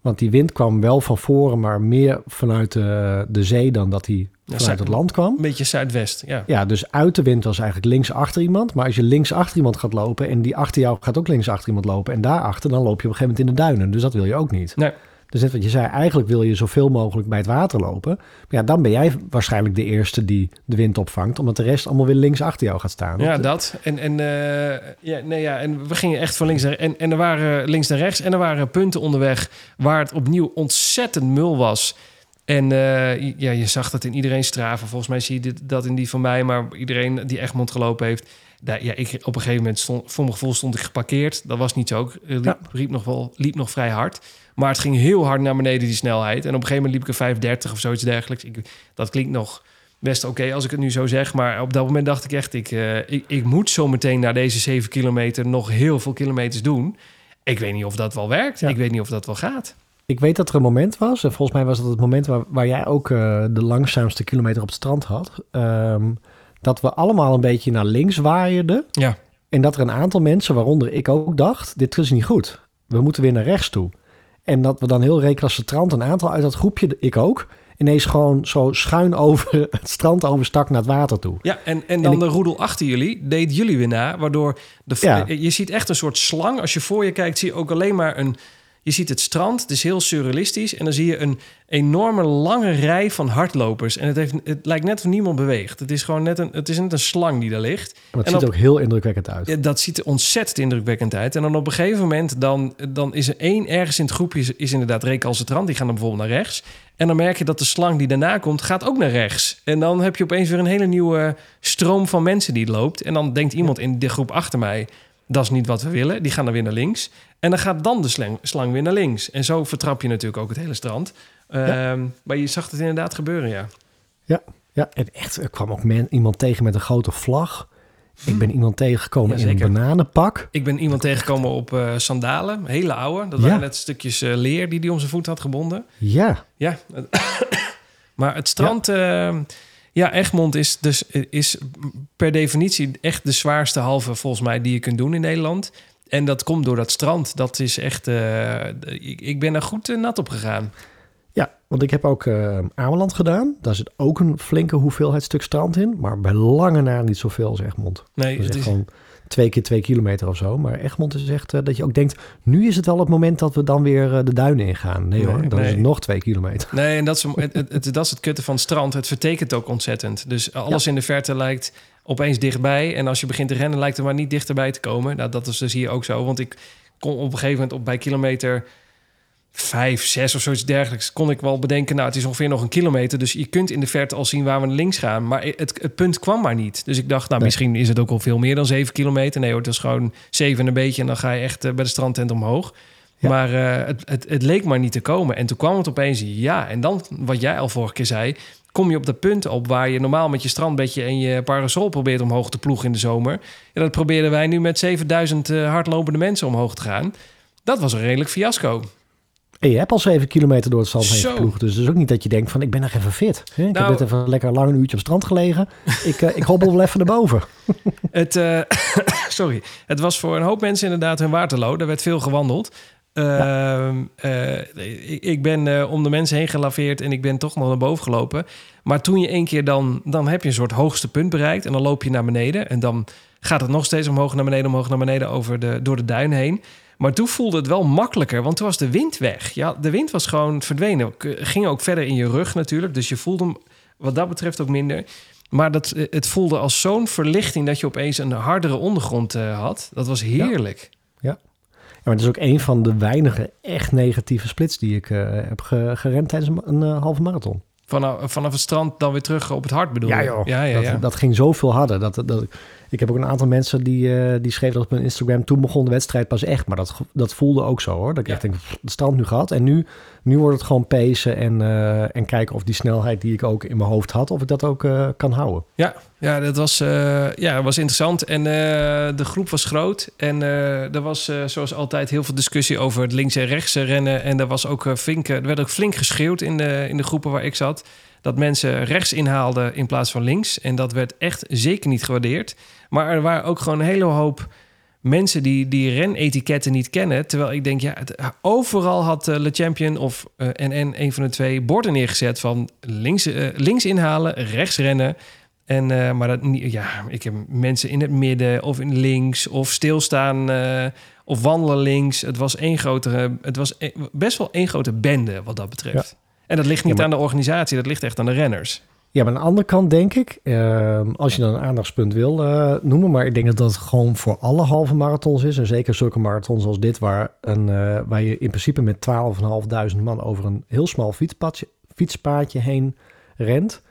Want die wind kwam wel van voren, maar meer vanuit de, de zee dan dat hij Ja, vanuit zuid- het land kwam. Een beetje zuidwest, ja. Ja, dus uit de wind was eigenlijk links achter iemand. Maar als je links achter iemand gaat lopen en die achter jou gaat ook links achter iemand lopen en daarachter, dan loop je op een gegeven moment in de duinen. Dus dat wil je ook niet. Nee. Dus net wat je zei, eigenlijk wil je zoveel mogelijk bij het water lopen. Maar ja, dan ben jij waarschijnlijk de eerste die de wind opvangt, omdat de rest allemaal weer links achter jou gaat staan. Ja, Dat- dat. En, en, eh, ja, nee, ja, en we gingen echt van links naar en, en er waren links naar rechts. En er waren punten onderweg waar het opnieuw ontzettend mul was. En eh, ja, je zag dat in iedereen straven. Volgens mij zie je dit, dat in die van mij, maar iedereen die Egmond gelopen heeft. Daar, ja, ik, op een gegeven moment stond, voor mijn gevoel stond ik geparkeerd. Dat was niet zo. Ik eh, liep, Ja. liep, nog wel, liep nog vrij hard. Maar het ging heel hard naar beneden, die snelheid. En op een gegeven moment liep ik een 530 of zoiets dergelijks. Ik, dat klinkt nog best oké als ik het nu zo zeg. Maar op dat moment dacht ik echt, ik, eh, ik, ik moet zo meteen naar deze 7 kilometer nog heel veel kilometers doen. Ik weet niet of dat wel werkt. Ja. Ik weet niet of dat wel gaat. Ik weet dat er een moment was, en volgens mij was dat het moment waar, waar jij ook eh, de langzaamste kilometer op het strand had. ehm, dat we allemaal een beetje naar links waaierden. Ja. En dat er een aantal mensen, waaronder ik ook, dacht: dit is niet goed. We moeten weer naar rechts toe. En dat we dan heel recalcitrant een aantal uit dat groepje, ik ook, ineens gewoon zo schuin over het strand overstak naar het water toe. Ja, en, en dan ik- de roedel achter jullie deed jullie weer na. Waardoor de, Ja. je ziet echt een soort slang. Als je voor je kijkt, zie je ook alleen maar een... Je ziet het strand, het is heel surrealistisch. En dan zie je een enorme lange rij van hardlopers. En het, heeft, het lijkt net of niemand beweegt. Het is gewoon net een, het is net een slang die daar ligt. Maar het En ziet op- er ook heel indrukwekkend uit. Ja, dat ziet er ontzettend indrukwekkend uit. En dan op een gegeven moment, dan, dan is er één ergens in het groepje... is, is inderdaad recalcitrant, die gaan dan bijvoorbeeld naar rechts. En dan merk je dat de slang die daarna komt, gaat ook naar rechts. En dan heb je opeens weer een hele nieuwe stroom van mensen die loopt. En dan denkt iemand in de groep achter mij... dat is niet wat we willen, die gaan dan weer naar links. En dan gaat dan de slang, slang weer naar links. En zo vertrap je natuurlijk ook het hele strand. Ehm, Maar je zag het inderdaad gebeuren, ja. Ja, en echt, er kwam ook men, iemand tegen met een grote vlag. Ik ben iemand tegengekomen in een bananenpak. Ik ben iemand tegengekomen op eh, sandalen, hele oude. Dat Ja. waren net stukjes eh, leer die hij om zijn voet had gebonden. Ja, Ja, maar het strand, ja, ja Egmond is dus is per definitie echt de zwaarste halve volgens mij die je kunt doen in Nederland. En dat komt door dat strand. Dat is echt, eh, ik, ik ben er goed eh, nat op gegaan. Ja, want ik heb ook eh Ameland gedaan. Daar zit ook een flinke hoeveelheid stuk strand in. Maar bij lange na niet zoveel als Egmond. Nee, Dat is het is, gewoon twee keer twee kilometer of zo. Maar Egmond is echt eh, dat je ook denkt, nu is het wel het moment dat we dan weer eh, de duinen ingaan. Nee, Nee, hoor, dan is het nog twee kilometer. Nee, en dat is, het, het, het- dat is het kutte van het strand. Het vertekent ook ontzettend. Dus alles in de verte lijkt opeens dichtbij. En als je begint te rennen, lijkt er maar niet dichterbij te komen. Nou, dat is dus hier ook zo. Want ik kon op een gegeven moment op bij kilometer vijf, zes of zoiets dergelijks... kon ik wel bedenken, nou, het is ongeveer nog een kilometer. Dus je kunt in de verte al zien waar we naar links gaan. Maar het, het punt kwam maar niet. Dus ik dacht, nou, Nee. misschien is het ook al veel meer dan zeven kilometer. Nee hoor, het is gewoon zeven en een beetje... en dan ga je echt eh, bij de strandtent omhoog. Ja. Maar eh, het, het, het leek maar niet te komen. En toen kwam het opeens, ja. En dan, wat jij al vorige keer zei... kom je op de punt op waar je normaal met je strandbedje... en je parasol probeert omhoog te ploegen in de zomer. Ja, dat probeerden wij nu met 7000 eh, hardlopende mensen omhoog te gaan. Dat was een redelijk fiasco. En je hebt al zeven kilometer door het zand heen geploegd. Dus het is ook niet dat je denkt van, ik ben nog even fit. Hè? Ik Nou- heb net even lekker lang een uurtje op het strand gelegen. ik, eh, ik hobbel wel even naar boven. Het, eh, sorry. Het was voor een hoop mensen inderdaad hun waterloo. Er werd veel gewandeld. Ehm, eh, ik, ik ben om de mensen heen gelaveerd en ik ben toch nog naar boven gelopen. Maar toen je één keer dan, dan heb je een soort hoogste punt bereikt en dan loop je naar beneden. En dan gaat het nog steeds omhoog naar beneden, omhoog naar beneden over de, door de duin heen. Maar toen voelde het wel makkelijker, want toen was de wind weg. Ja, de wind was gewoon verdwenen. Ging ook verder in je rug natuurlijk, dus je voelde hem wat dat betreft ook minder. Maar dat, eh, het voelde als zo'n verlichting dat je opeens een hardere ondergrond eh, had. Dat was heerlijk. Ja, maar het is ook een van de weinige echt negatieve splits die ik eh, heb ge- gerend tijdens een, eh, halve marathon. Vanaf, vanaf het strand dan weer terug op het hart bedoel je? Ja, ja, dat, ja. dat ging zoveel harder. Dat, dat, ik heb ook een aantal mensen die, eh, die schreven dat op mijn Instagram. Toen begon de wedstrijd pas echt. Maar dat, dat voelde ook zo hoor. Dat ik Ja. echt denk, pff, het strand nu gehad. En nu, nu wordt het gewoon pacen en, eh, en kijken of die snelheid die ik ook in mijn hoofd had, of ik dat ook eh, kan houden. Ja, ja, dat was, ja, was interessant. En de groep was groot. En er was zoals altijd heel veel discussie over het links en rechts rennen. En er, was ook, flink, er werd ook flink geschreeuwd in de, in de groepen waar ik zat. Dat mensen rechts inhaalden in plaats van links. En dat werd echt zeker niet gewaardeerd. Maar er waren ook gewoon een hele hoop mensen die die renetiketten niet kennen. Terwijl ik denk, ja, overal had eh, Le Champion of eh, NN, een van de twee, borden neergezet van links, eh, links inhalen, rechts rennen. En, maar dat, ja, ik heb mensen in het midden of in links of stilstaan of wandelen links. Het was één grote, het was e- best wel één grote bende wat dat betreft. En dat ligt niet Ja, maar- aan de organisatie, dat ligt echt aan de renners. Ja, maar aan de andere kant denk ik, eh, als je dan een aandachtspunt wil eh, noemen, maar ik denk dat dat gewoon voor alle halve marathons is. En zeker zulke marathons als dit, waar, een, eh, waar je in principe met 12.500 man over een heel smal fietspadje, fietspaadje heen rent.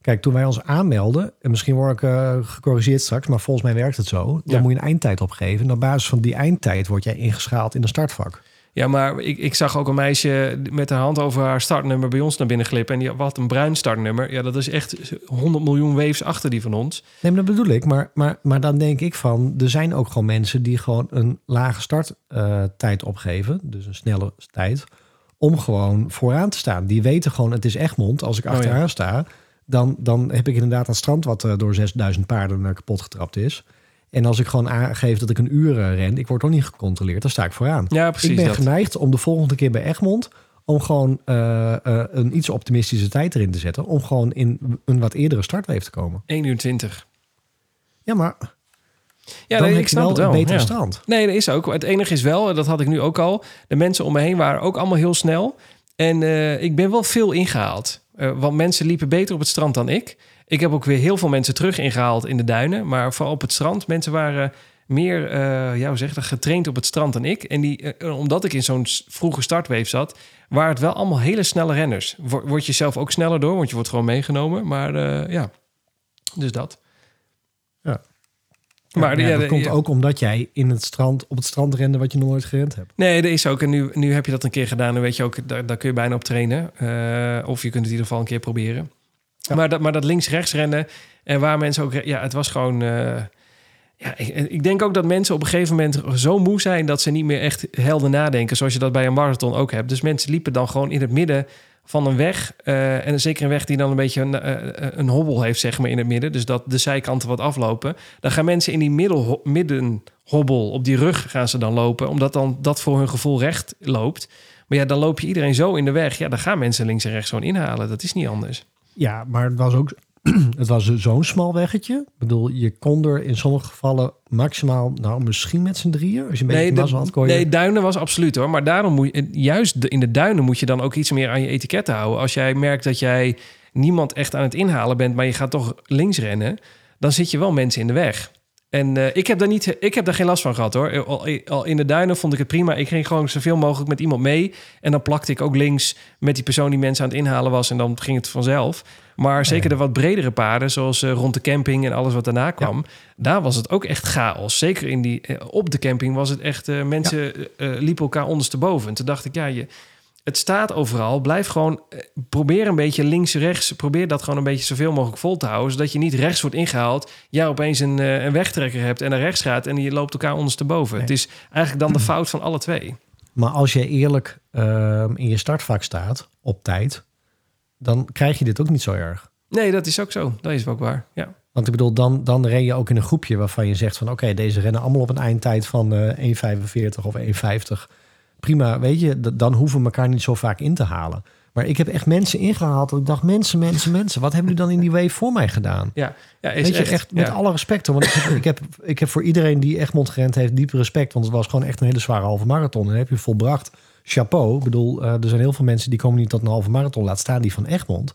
Kijk, toen wij ons aanmelden, en misschien word ik eh, gecorrigeerd straks, maar volgens mij werkt het zo. Dan Ja. moet je een eindtijd opgeven. En op basis van die eindtijd word jij ingeschaald in een startvak. Ja, maar ik, ik zag ook een meisje met haar hand over haar startnummer bij ons naar binnen glippen. En die had een bruin startnummer. Ja, dat is echt 100 miljoen waves achter die van ons. Nee, maar dat bedoel ik. Maar, maar, maar dan denk ik van, er zijn ook gewoon mensen die gewoon een lage starttijd opgeven. Dus een snelle tijd. Om gewoon vooraan te staan. Die weten gewoon, het is Egmond. Als ik Oh, achter ja. haar sta, dan, dan heb ik inderdaad dat strand wat eh, door 6000 paarden eh, kapot getrapt is. En als ik gewoon aangeef dat ik een uur eh, ren, ik word toch niet gecontroleerd, dan sta ik vooraan. Ja, precies ik ben dat. geneigd om de volgende keer bij Egmond om gewoon eh, eh, een iets optimistische tijd erin te zetten. Om gewoon in een wat eerdere startweef te komen. 1 uur 20. Ja, maar Ja, dan nee, ik snap wel het wel. een betere ja. strand. Nee, dat is ook. Het enige is wel, en dat had ik nu ook al. De mensen om me heen waren ook allemaal heel snel. En ik ben wel veel ingehaald. Eh, want mensen liepen beter op het strand dan ik. Ik heb ook weer heel veel mensen terug ingehaald in de duinen. Maar vooral op het strand. Mensen waren meer, eh ja, hoe zeg dat, getraind op het strand dan ik. En die, eh, omdat ik in zo'n vroege startweef zat, waren het wel allemaal hele snelle renners. Word, je zelf ook sneller door, want je wordt gewoon meegenomen. Maar eh, ja, dus dat. Ja. Maar ja, dat komt ook omdat jij in het strand, op het strand rende wat je nog nooit gerend hebt. Nee, dat is ook. En nu, nu heb je dat een keer gedaan. En weet je ook, daar, daar kun je bijna op trainen. Of je kunt het in ieder geval een keer proberen. Maar, dat, maar dat links-rechts rennen. En waar mensen ook... Ja, het was gewoon... eh, ja, ik, ik denk ook dat mensen op een gegeven moment zo moe zijn... dat ze niet meer echt helder nadenken. Zoals je dat bij een marathon ook hebt. Dus mensen liepen dan gewoon in het midden van een weg. eh, en zeker een weg die dan een beetje een, eh, een hobbel heeft, zeg maar, in het midden. Dus dat de zijkanten wat aflopen. Dan gaan mensen in die middel, middenhobbel, op die rug gaan ze dan lopen. Omdat dan dat voor hun gevoel recht loopt. Maar ja, dan loop je iedereen zo in de weg. Ja, dan gaan mensen links en rechts gewoon inhalen. Dat is niet anders. Ja, maar het was ook het was zo'n smal weggetje. Ik bedoel, je kon er in sommige gevallen maximaal, nou misschien met z'n drieën. Als je een beetje de- had, kon je... nee, duinen was absoluut hoor. Maar daarom moet je, juist in de duinen moet je dan ook iets meer aan je etiketten houden. Als jij merkt dat jij niemand echt aan het inhalen bent, maar je gaat toch links rennen, dan zit je wel mensen in de weg. En eh, ik, heb daar niet, ik heb daar geen last van gehad hoor. Al, al in de duinen vond ik het prima. Ik ging gewoon zoveel mogelijk met iemand mee. En dan plakte ik ook links met die persoon die mensen aan het inhalen was. En dan ging het vanzelf. Maar zeker de wat bredere paden, zoals eh, rond de camping en alles wat daarna kwam, daar was het ook echt chaos. Zeker in die, eh, op de camping was het echt, mensen liepen elkaar ondersteboven. En toen dacht ik, ja, je, het staat overal. Blijf gewoon, eh, probeer een beetje links-rechts, probeer dat gewoon een beetje zoveel mogelijk vol te houden. Zodat je niet rechts wordt ingehaald, jij opeens een, eh, een wegtrekker hebt en naar rechts gaat en je loopt elkaar ondersteboven. Het is eigenlijk dan de fout van alle twee. Maar als je eerlijk ehm, in je startvak staat, op tijd, dan krijg je dit ook niet zo erg. Nee, dat is ook zo. Dat is ook waar. Ja. Want ik bedoel, dan, dan ren je ook in een groepje waarvan je zegt van... oké, deze rennen allemaal op een eindtijd van eh 1,45 of 1,50. Prima, weet je, dan hoeven we elkaar niet zo vaak in te halen. Maar ik heb echt mensen ingehaald dat ik dacht... mensen, mensen, mensen, wat hebben jullie dan in die wave voor mij gedaan? Ja, ja is Weet je, echt, echt, met ja. alle respect. Want ik heb, ik, heb, ik heb voor iedereen die Egmond gerend heeft diep respect. Want het was gewoon echt een hele zware halve marathon. En dat heb je volbracht. Chapeau. Ik bedoel, eh, er zijn heel veel mensen die komen niet tot een halve marathon. Laat staan die van Egmond.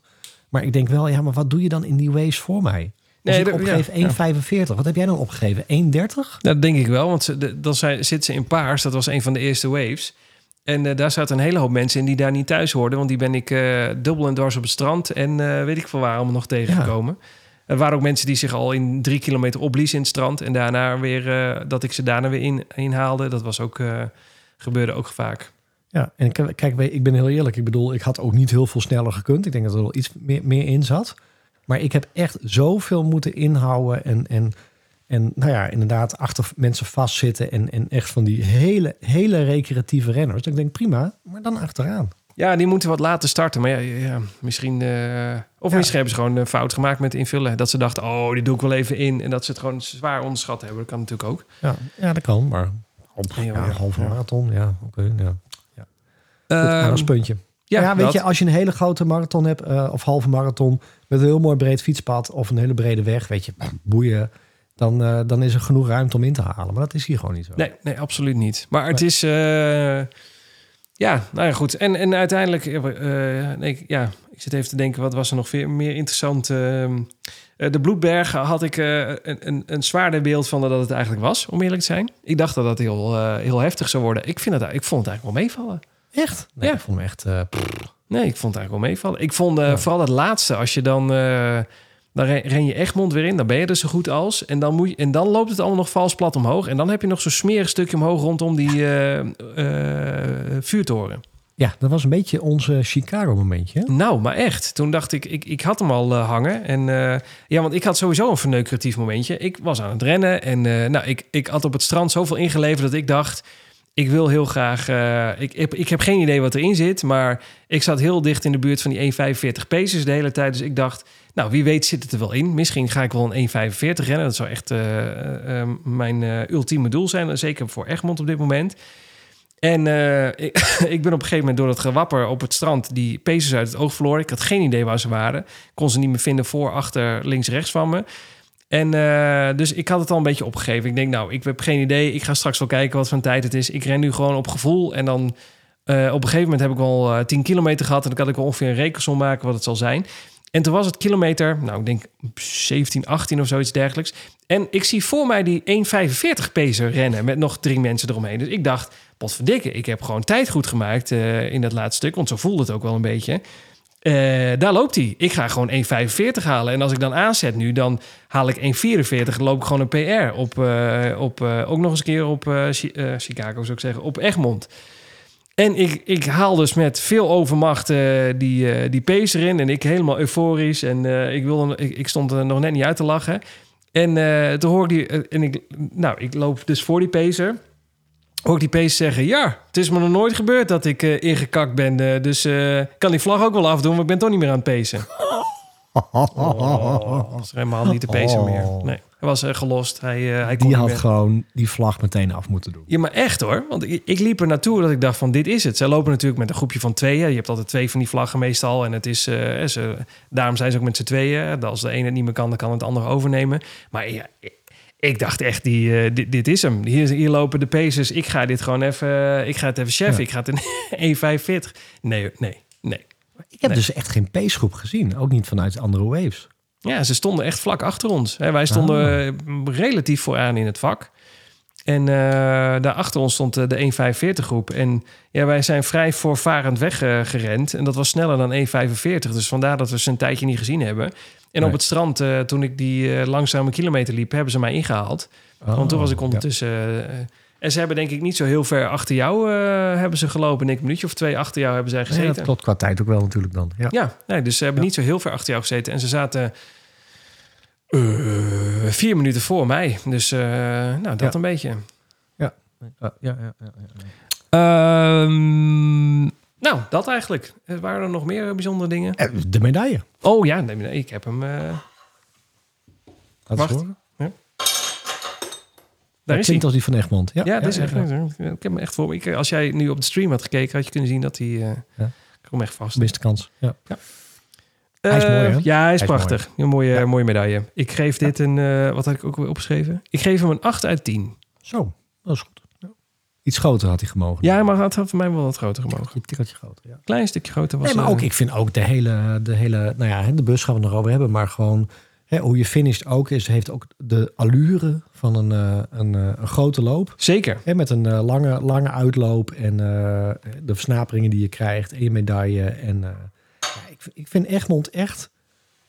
Maar ik denk wel, ja, maar wat doe je dan in die waves voor mij? Als Nee, ik dat- opgeef ja, ja. 1,45. Wat heb jij dan opgegeven? 1,30? Dat denk ik wel, want ze, de- dan zijn, zitten ze in paars. Dat was een van de eerste waves. En eh, daar zaten een hele hoop mensen in die daar niet thuis hoorden. Want die ben ik eh, dubbel en dwars op het strand. En eh, weet ik veel waar allemaal nog tegengekomen. Er waren ook mensen die zich al in drie kilometer opbliezen in het strand. En daarna weer, dat ik ze daarna weer in, inhaalde. Dat was ook, gebeurde ook vaak. Ja, en kijk, ik ben heel eerlijk. Ik bedoel, ik had ook niet heel veel sneller gekund. Ik denk dat er wel iets meer, meer in zat. Maar ik heb echt zoveel moeten inhouden. En, en, en nou ja, inderdaad, achter mensen vastzitten. En, en echt van die hele, hele recreatieve renners. Ik denk, prima, maar dan achteraan. Ja, die moeten wat later starten. Maar ja, ja, ja, misschien... eh, of misschien hebben ze gewoon een fout gemaakt met invullen. Dat ze dachten, oh, die doe ik wel even in. En dat ze het gewoon zwaar onderschat hebben. Dat kan natuurlijk ook. Ja, ja dat kan. Maar op Ja, ja, ja, halve ja. marathon, ja, oké. ja. Goed, Ehm, aandachtspuntje. Ja, weet dat. je, als je een hele grote marathon hebt, eh, of halve marathon, met een heel mooi breed fietspad of een hele brede weg, weet je, boeien, dan, eh, dan is er genoeg ruimte om in te halen. Maar dat is hier gewoon niet zo. Nee, nee, absoluut niet. Maar het is... eh, ja, nou ja, goed. En, en uiteindelijk... eh, nee, ja, ik zit even te denken, wat was er nog veel meer interessant? Ehm, eh, de Bloedbergen had ik een, een, een zwaarder beeld van dat het eigenlijk was, om eerlijk te zijn. Ik dacht dat dat heel, heel heftig zou worden. Ik, vind het, ik vond het eigenlijk wel meevallen. Echt? Nee, Ja. ik vond hem echt... eh. Nee, ik vond het eigenlijk wel meevallen. Ik vond eh, Ja. vooral het laatste, als je dan... eh, dan ren, je Egmond weer in, dan ben je er zo goed als. En dan, moet je, en dan loopt het allemaal nog vals plat omhoog. En dan heb je nog zo'n smerig stukje omhoog rondom die eh, eh, vuurtoren. ja, dat was een beetje onze Chicago-momentje. Nou, maar echt. Toen dacht ik, ik, ik had hem al hangen. En eh, ja, want ik had sowieso een verneukeratief momentje. Ik was aan het rennen en eh, nou, ik, ik had op het strand zoveel ingeleverd dat ik dacht... Ik wil heel graag... eh, ik, ik, ik heb geen idee wat erin zit, maar ik zat heel dicht in de buurt van die 1,45 paces de hele tijd. Dus ik dacht, nou, wie weet zit het er wel in. Misschien ga ik wel een 1,45 rennen. Dat zou echt eh, eh, mijn ultieme doel zijn. Zeker voor Egmond op dit moment. En ik, ik ben op een gegeven moment door het gewapper op het strand die pacers uit het oog verloren. Ik had geen idee waar ze waren. Kon ze niet meer vinden voor, achter, links, rechts van me. En eh, dus ik had het al een beetje opgegeven. Ik denk, nou, ik heb geen idee. Ik ga straks wel kijken wat voor tijd het is. Ik ren nu gewoon op gevoel. En dan eh, op een gegeven moment heb ik wel eh 10 kilometer gehad. En dan kan ik wel ongeveer een rekensom maken wat het zal zijn. En toen was het kilometer, nou, ik denk 17, 18 of zoiets dergelijks. En ik zie voor mij die 1,45 pacer rennen met nog drie mensen eromheen. Dus ik dacht, potverdikke, ik heb gewoon tijd goed gemaakt eh, in dat laatste stuk. Want zo voelde het ook wel een beetje. Eh, daar loopt hij. Ik ga gewoon 1,45 halen. En als ik dan aanzet nu, dan haal ik 1,44. Dan loop ik gewoon een PR op, eh, op eh, ook nog eens een keer op Chi- Chicago, zou ik zeggen, op Egmond. En ik, ik haal dus met veel overmacht die, die pacer in. En ik helemaal euforisch. En ik, wilde, ik, stond er nog net niet uit te lachen. En toen hoor ik die... en ik, nou, ik loop dus voor die pacer. Hoor ik die pacer zeggen... Ja, het is me nog nooit gebeurd dat ik eh, ingekakt ben. eh, dus ik kan die vlag ook wel afdoen. Maar ik ben toch niet meer aan het pacen. Oh, helemaal niet de pacer meer. Nee. Hij was gelost. Hij, hij kon Die had gewoon die vlag meteen af moeten doen. Ja, maar echt hoor. Want ik, ik liep er naartoe dat ik dacht van dit is het. Zij lopen natuurlijk met een groepje van tweeën. Je hebt altijd twee van die vlaggen meestal. En het is, ze, daarom zijn ze ook met z'n tweeën. Als de ene het niet meer kan, dan kan het andere overnemen. Maar ja, ik, dacht echt, die, eh, dit, dit is hem. Hier, hier lopen de paces. Ik ga dit gewoon even, eh, ik ga het even chef. Ja. Ik ga het in 1,45. Nee, nee, nee. Ik heb Nee. dus echt geen pacegroep gezien. Ook niet vanuit andere waves. Ja, ze stonden echt vlak achter ons. Hè, wij stonden eh, relatief vooraan in het vak. En eh daar achter ons stond de 1,45 groep. En ja, wij zijn vrij voorvarend weggerend. en dat was sneller dan 1,45. Dus vandaar dat we ze een tijdje niet gezien hebben. En Nee. op het strand, eh, toen ik die eh, langzame kilometer liep, hebben ze mij ingehaald. Want toen was ik Oh, ja. ondertussen... eh, en ze hebben denk ik niet zo heel ver achter jou eh, hebben ze gelopen. En ik een minuutje of twee achter jou hebben zij Nee, gezeten. dat klopt qua tijd ook wel natuurlijk dan. Ja. Ja, nee, dus ze hebben Ja. niet zo heel ver achter jou gezeten. En ze zaten eh, vier minuten voor mij. Dus eh, nou, dat Ja. een beetje. Ja, ja, ja, ja, ja. Nou, dat eigenlijk. Eh, Waren er nog meer bijzondere dingen? Eh, De medaille. Oh ja, nee, nee, ik heb hem. eh, Laat Wacht. horen. daar Ja, is hij. klinkt als die van Egmond. Ja, Ja, dat is ja, echt. ja. Ik heb hem echt voor me. Ik, als jij nu op de stream had gekeken, had je kunnen zien dat hij. eh Ja. Ik kom echt vast. Beste kans. Ja. Eh, Hij is mooi, hè? Ja, hij is, Hij is prachtig. Een mooie, Ja. mooie medaille. Ik geef dit een. eh, wat had ik ook weer opgeschreven? Ik geef hem een 8 uit 10. Zo, dat is goed. Iets groter had hij gemogen. Ja, maar het had voor mij wel wat groter gemogen. Een tikkeltje groter, ja. Klein stukje groter was Nee, maar ook, ik vind ook de hele, de hele, nou ja, de bus gaan we nog over hebben, maar gewoon hè, hoe je finisht ook is, heeft ook de allure van een, eh, een, eh, een grote loop. Zeker. Hè, met een eh, lange, lange uitloop en de versnaperingen die je krijgt en je medaille. En ja, ik, ik vind Egmond echt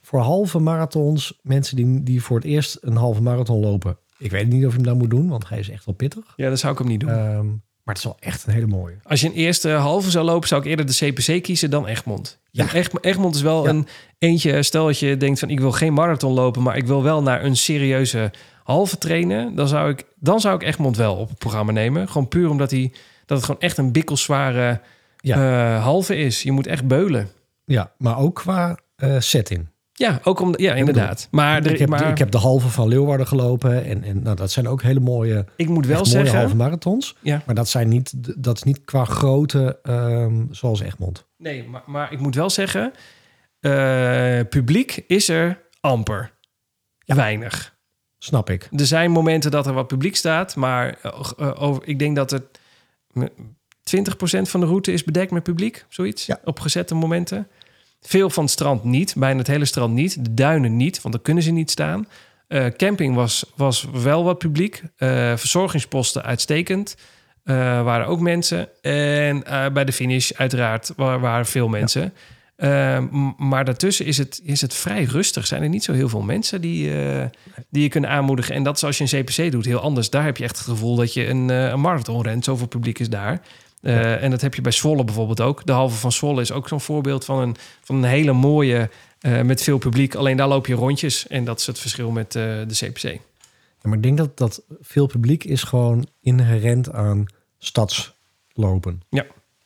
voor halve marathons, mensen die, die voor het eerst een halve marathon lopen. Ik weet niet of je hem dan moet doen, want hij is echt wel pittig. Ja, dat zou ik hem niet doen. Ehm, maar het is wel echt een hele mooie. Als je een eerste halve zou lopen, zou ik eerder de CPC kiezen dan Egmond. Ja. Ja. Echt, Egmond is wel Ja. een eentje. Stel dat je denkt van ik wil geen marathon lopen, maar ik wil wel naar een serieuze halve trainen. Dan zou ik, dan zou ik Egmond wel op het programma nemen. Gewoon puur omdat hij, dat het gewoon echt een bikkelzware eh, halve is. Je moet echt beulen. Ja, maar ook qua eh, setting. Ja, ook om, ja, inderdaad. Maar, er, ik, heb, maar ik heb de halve van Leeuwarden gelopen. En, en nou, dat zijn ook hele mooie, ik moet wel mooie zeggen, halve marathons. Ja. Maar dat, zijn niet, dat is niet qua grootte ehm, zoals Egmond. Nee, maar, maar ik moet wel zeggen, eh, publiek is er amper. Weinig. Snap ik. Er zijn momenten dat er wat publiek staat, maar eh, eh, over, ik denk dat het m- 20% van de route is bedekt met publiek, zoiets, Ja. op gezette momenten. Veel van het strand niet, bijna het hele strand niet, de duinen niet, want dan kunnen ze niet staan. Eh, camping was, was wel wat publiek, Eh, verzorgingsposten uitstekend, Eh, waren ook mensen. En bij de finish uiteraard wa- waren veel mensen. Maar daartussen is het, is het vrij rustig. Zijn er niet zo heel veel mensen die, die je kunnen aanmoedigen. En dat is als je een CPC doet heel anders. Daar heb je echt het gevoel dat je een, een marathon rent. Zoveel publiek is daar. Eh, En dat heb je bij Zwolle bijvoorbeeld ook. De halve van Zwolle is ook zo'n voorbeeld van een, van een hele mooie... eh, met veel publiek. Alleen daar loop je rondjes. En dat is het verschil met eh, de CPC. Ja, maar ik denk dat, dat veel publiek is gewoon inherent aan stadslopen.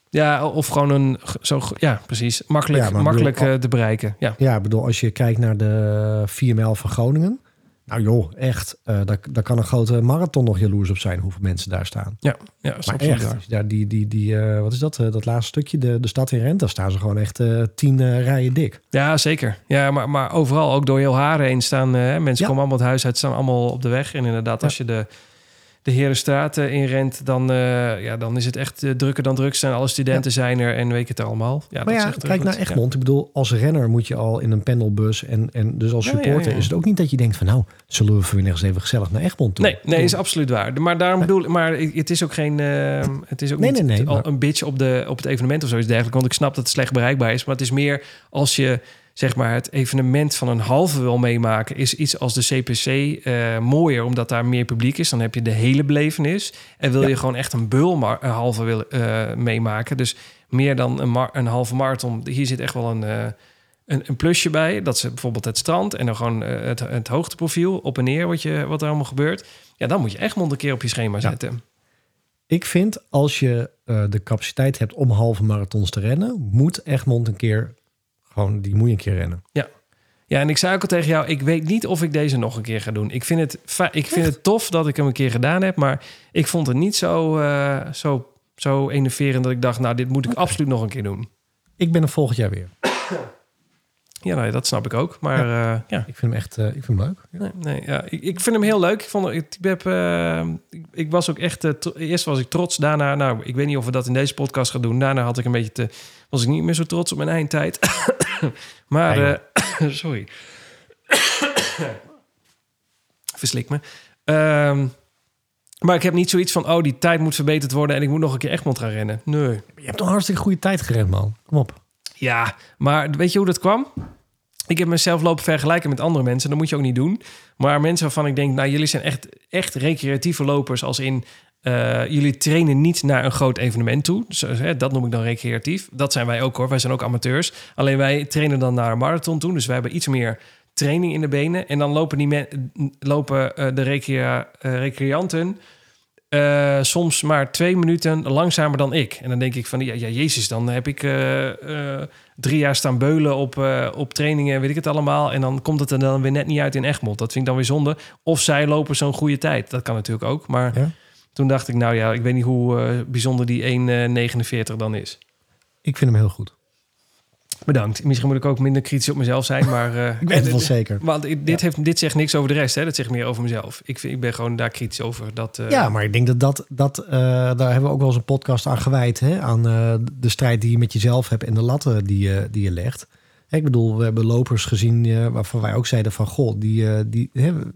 Ja, of gewoon een... Zo, ja, precies. Makkelijk, Ja, makkelijk bedoel, te bereiken. Ja. Ja, ik bedoel, als je kijkt naar de 4 mijl van Groningen. Nou joh, echt. eh daar, daar kan een grote marathon nog jaloers op zijn hoeveel mensen daar staan. Ja, ja Maar echt, daar die, die, die, eh, wat is dat? eh, dat laatste stukje, de, de stad in Rent, daar staan ze gewoon echt tien rijen dik. Ja, zeker. Ja, maar, maar overal, ook door heel Haren heen staan... mensen Ja. komen allemaal het huis uit, staan allemaal op de weg. En inderdaad, als je de, de Herenstraat eh, inrent... Dan, eh, ja, dan is het echt eh, drukker dan druk zijn. Alle studenten zijn er en weet ik het allemaal. Ja, maar dat is ja, echt kijk naar Egmond. Ik bedoel, als renner moet je al in een pendelbus. En, en dus als supporter is het ook niet dat je denkt van... nou, zullen we vanmiddag eens even gezellig naar Egmond toe? Nee, nee, is absoluut waar. Maar daarom bedoel ik, maar het is ook geen, eh, het is ook Nee, niet nee, nee, al maar- een bitch op, de, op het evenement of zoiets dergelijks. Want ik snap dat het slecht bereikbaar is. Maar het is meer als je zeg maar het evenement van een halve wil meemaken, is iets als de CPC eh, mooier, omdat daar meer publiek is. Dan heb je de hele belevenis. En wil Ja. je gewoon echt een beul een halve willen eh, meemaken, dus meer dan een, mar- een halve marathon. Hier zit echt wel een, eh, een, een plusje bij. Dat ze bijvoorbeeld het strand en dan gewoon het, het hoogteprofiel op en neer, wat, je, wat er allemaal gebeurt. Ja, dan moet je Egmond een keer op je schema Ja. zetten. Ik vind als je de capaciteit hebt om halve marathons te rennen... moet Egmond een keer, gewoon, die moet je een keer rennen. Ja, en ik zei ook al tegen jou, ik weet niet of ik deze nog een keer ga doen. Ik vind het, ik vind het tof dat ik hem een keer gedaan heb, maar ik vond het niet zo, eh, zo, zo enerverend dat ik dacht, nou, dit moet ik absoluut nog een keer doen. Ik ben er volgend jaar weer. Ja, nou, dat snap ik ook. Maar ja, ja Ik vind hem echt eh, ik vind hem leuk. Ja. Nee, nee ja. ik, ik vind hem heel leuk. Ik, vond, ik, heb, eh, ik, ik was ook echt... eh, eerst was ik trots. Daarna, nou, ik weet niet of we dat in deze podcast gaan doen. Daarna had ik een beetje te... Was ik niet meer zo trots op mijn eindtijd. maar, eh, sorry. Verslik me. Ehm, maar ik heb niet zoiets van... Oh, die tijd moet verbeterd worden... en ik moet nog een keer Egmond gaan rennen. Nee. Je hebt een hartstikke goede tijd gerend, man. Kom op. Ja, maar weet je hoe dat kwam? Ik heb mezelf lopen vergelijken met andere mensen. Dat moet je ook niet doen. Maar mensen waarvan ik denk, nou, jullie zijn echt, echt recreatieve lopers. Als in, eh, jullie trainen niet naar een groot evenement toe. Eh, dat noem ik dan recreatief. Dat zijn wij ook hoor. Wij zijn ook amateurs. Alleen wij trainen dan naar een marathon toe. Dus wij hebben iets meer training in de benen. En dan lopen, die lopen eh, de recrea- eh, recreanten soms maar twee minuten langzamer dan ik. En dan denk ik van, ja, jezus, dan heb ik drie jaar staan beulen op, op trainingen, weet ik het allemaal. En dan komt het er dan weer net niet uit in Egmond. Dat vind ik dan weer zonde. Of zij lopen zo'n goede tijd. Dat kan natuurlijk ook. Maar Ja. Toen dacht ik, nou ja, ik weet niet hoe eh, bijzonder die 1,49 dan is. Ik vind hem heel goed. Bedankt. Misschien moet ik ook minder kritisch op mezelf zijn, maar... eh, Ik weet het wel zeker. Want dit, heeft, dit zegt niks over de rest, hè? Dat zegt meer over mezelf. Ik, vind, ik ben gewoon daar kritisch over. Dat, eh, Ja, maar ik denk dat dat, dat eh, daar hebben we ook wel eens een podcast aan gewijd. Hè? Aan eh, de strijd die je met jezelf hebt en de latten die, je die je legt. Ik bedoel, we hebben lopers gezien eh, waarvan wij ook zeiden van... goh, die, eh, die,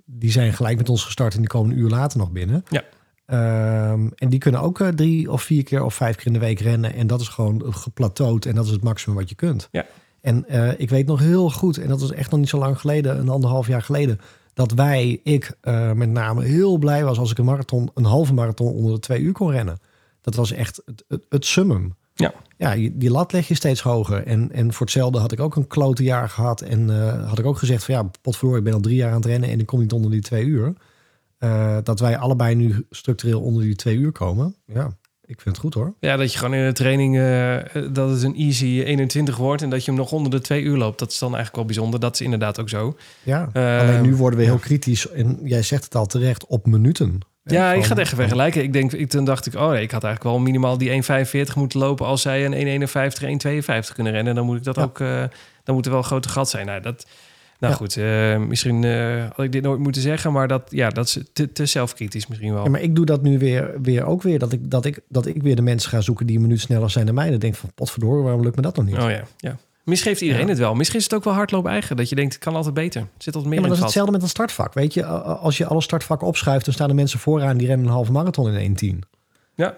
die zijn gelijk met ons gestart en die komen een uur later nog binnen. Ja. Ehm, en die kunnen ook eh, drie of vier keer of vijf keer in de week rennen. En dat is gewoon geplateauwd en dat is het maximum wat je kunt. Ja. En eh, ik weet nog heel goed, en dat was echt nog niet zo lang geleden, een anderhalf jaar geleden, dat wij, ik eh, met name, heel blij was als ik een marathon, een halve marathon onder de twee uur kon rennen. Dat was echt het, het, het summum. Ja. Ja, die lat leg je steeds hoger. En, en voor hetzelfde had ik ook een klote jaar gehad. En had ik ook gezegd van ja, potverdorie, ik ben al drie jaar aan het rennen en ik kom niet onder die twee uur. Eh, dat wij allebei nu structureel onder die twee uur komen. Ja, ik vind het goed hoor. Ja, dat je gewoon in de training eh, dat het een easy 21 wordt en dat je hem nog onder de twee uur loopt. Dat is dan eigenlijk wel bijzonder. Dat is inderdaad ook zo. Ja, Eh, alleen nu worden we heel kritisch. En jij zegt het al terecht, op minuten. Ja, Van- ik ga het echt vergelijken. Ik denk, ik, toen dacht ik, oh nee, ik had eigenlijk wel minimaal die 1,45 moeten lopen als zij een 1,51, 1,52 kunnen rennen. Dan moet ik dat Ja. ook, eh, dan moet er wel een grote gat zijn. Nou, dat, nou Ja. goed, eh, misschien eh, had ik dit nooit moeten zeggen, maar dat, ja, dat is te, te zelfkritisch misschien wel. Ja, maar ik doe dat nu weer, weer ook weer. Dat ik, dat, ik, dat ik weer de mensen ga zoeken die een minuut sneller zijn dan mij. Dan denk ik van, potverdorie, waarom lukt me dat nog niet? Oh ja, ja. Misschien heeft iedereen Ja. het wel. Misschien is het ook wel hardlopen eigen. Dat je denkt, het kan altijd beter. Zit altijd meer Ja, maar dat is hetzelfde met een startvak. Weet je, als je alle startvakken opschuift, dan staan er mensen vooraan die rennen een halve marathon in 1.10. Ja.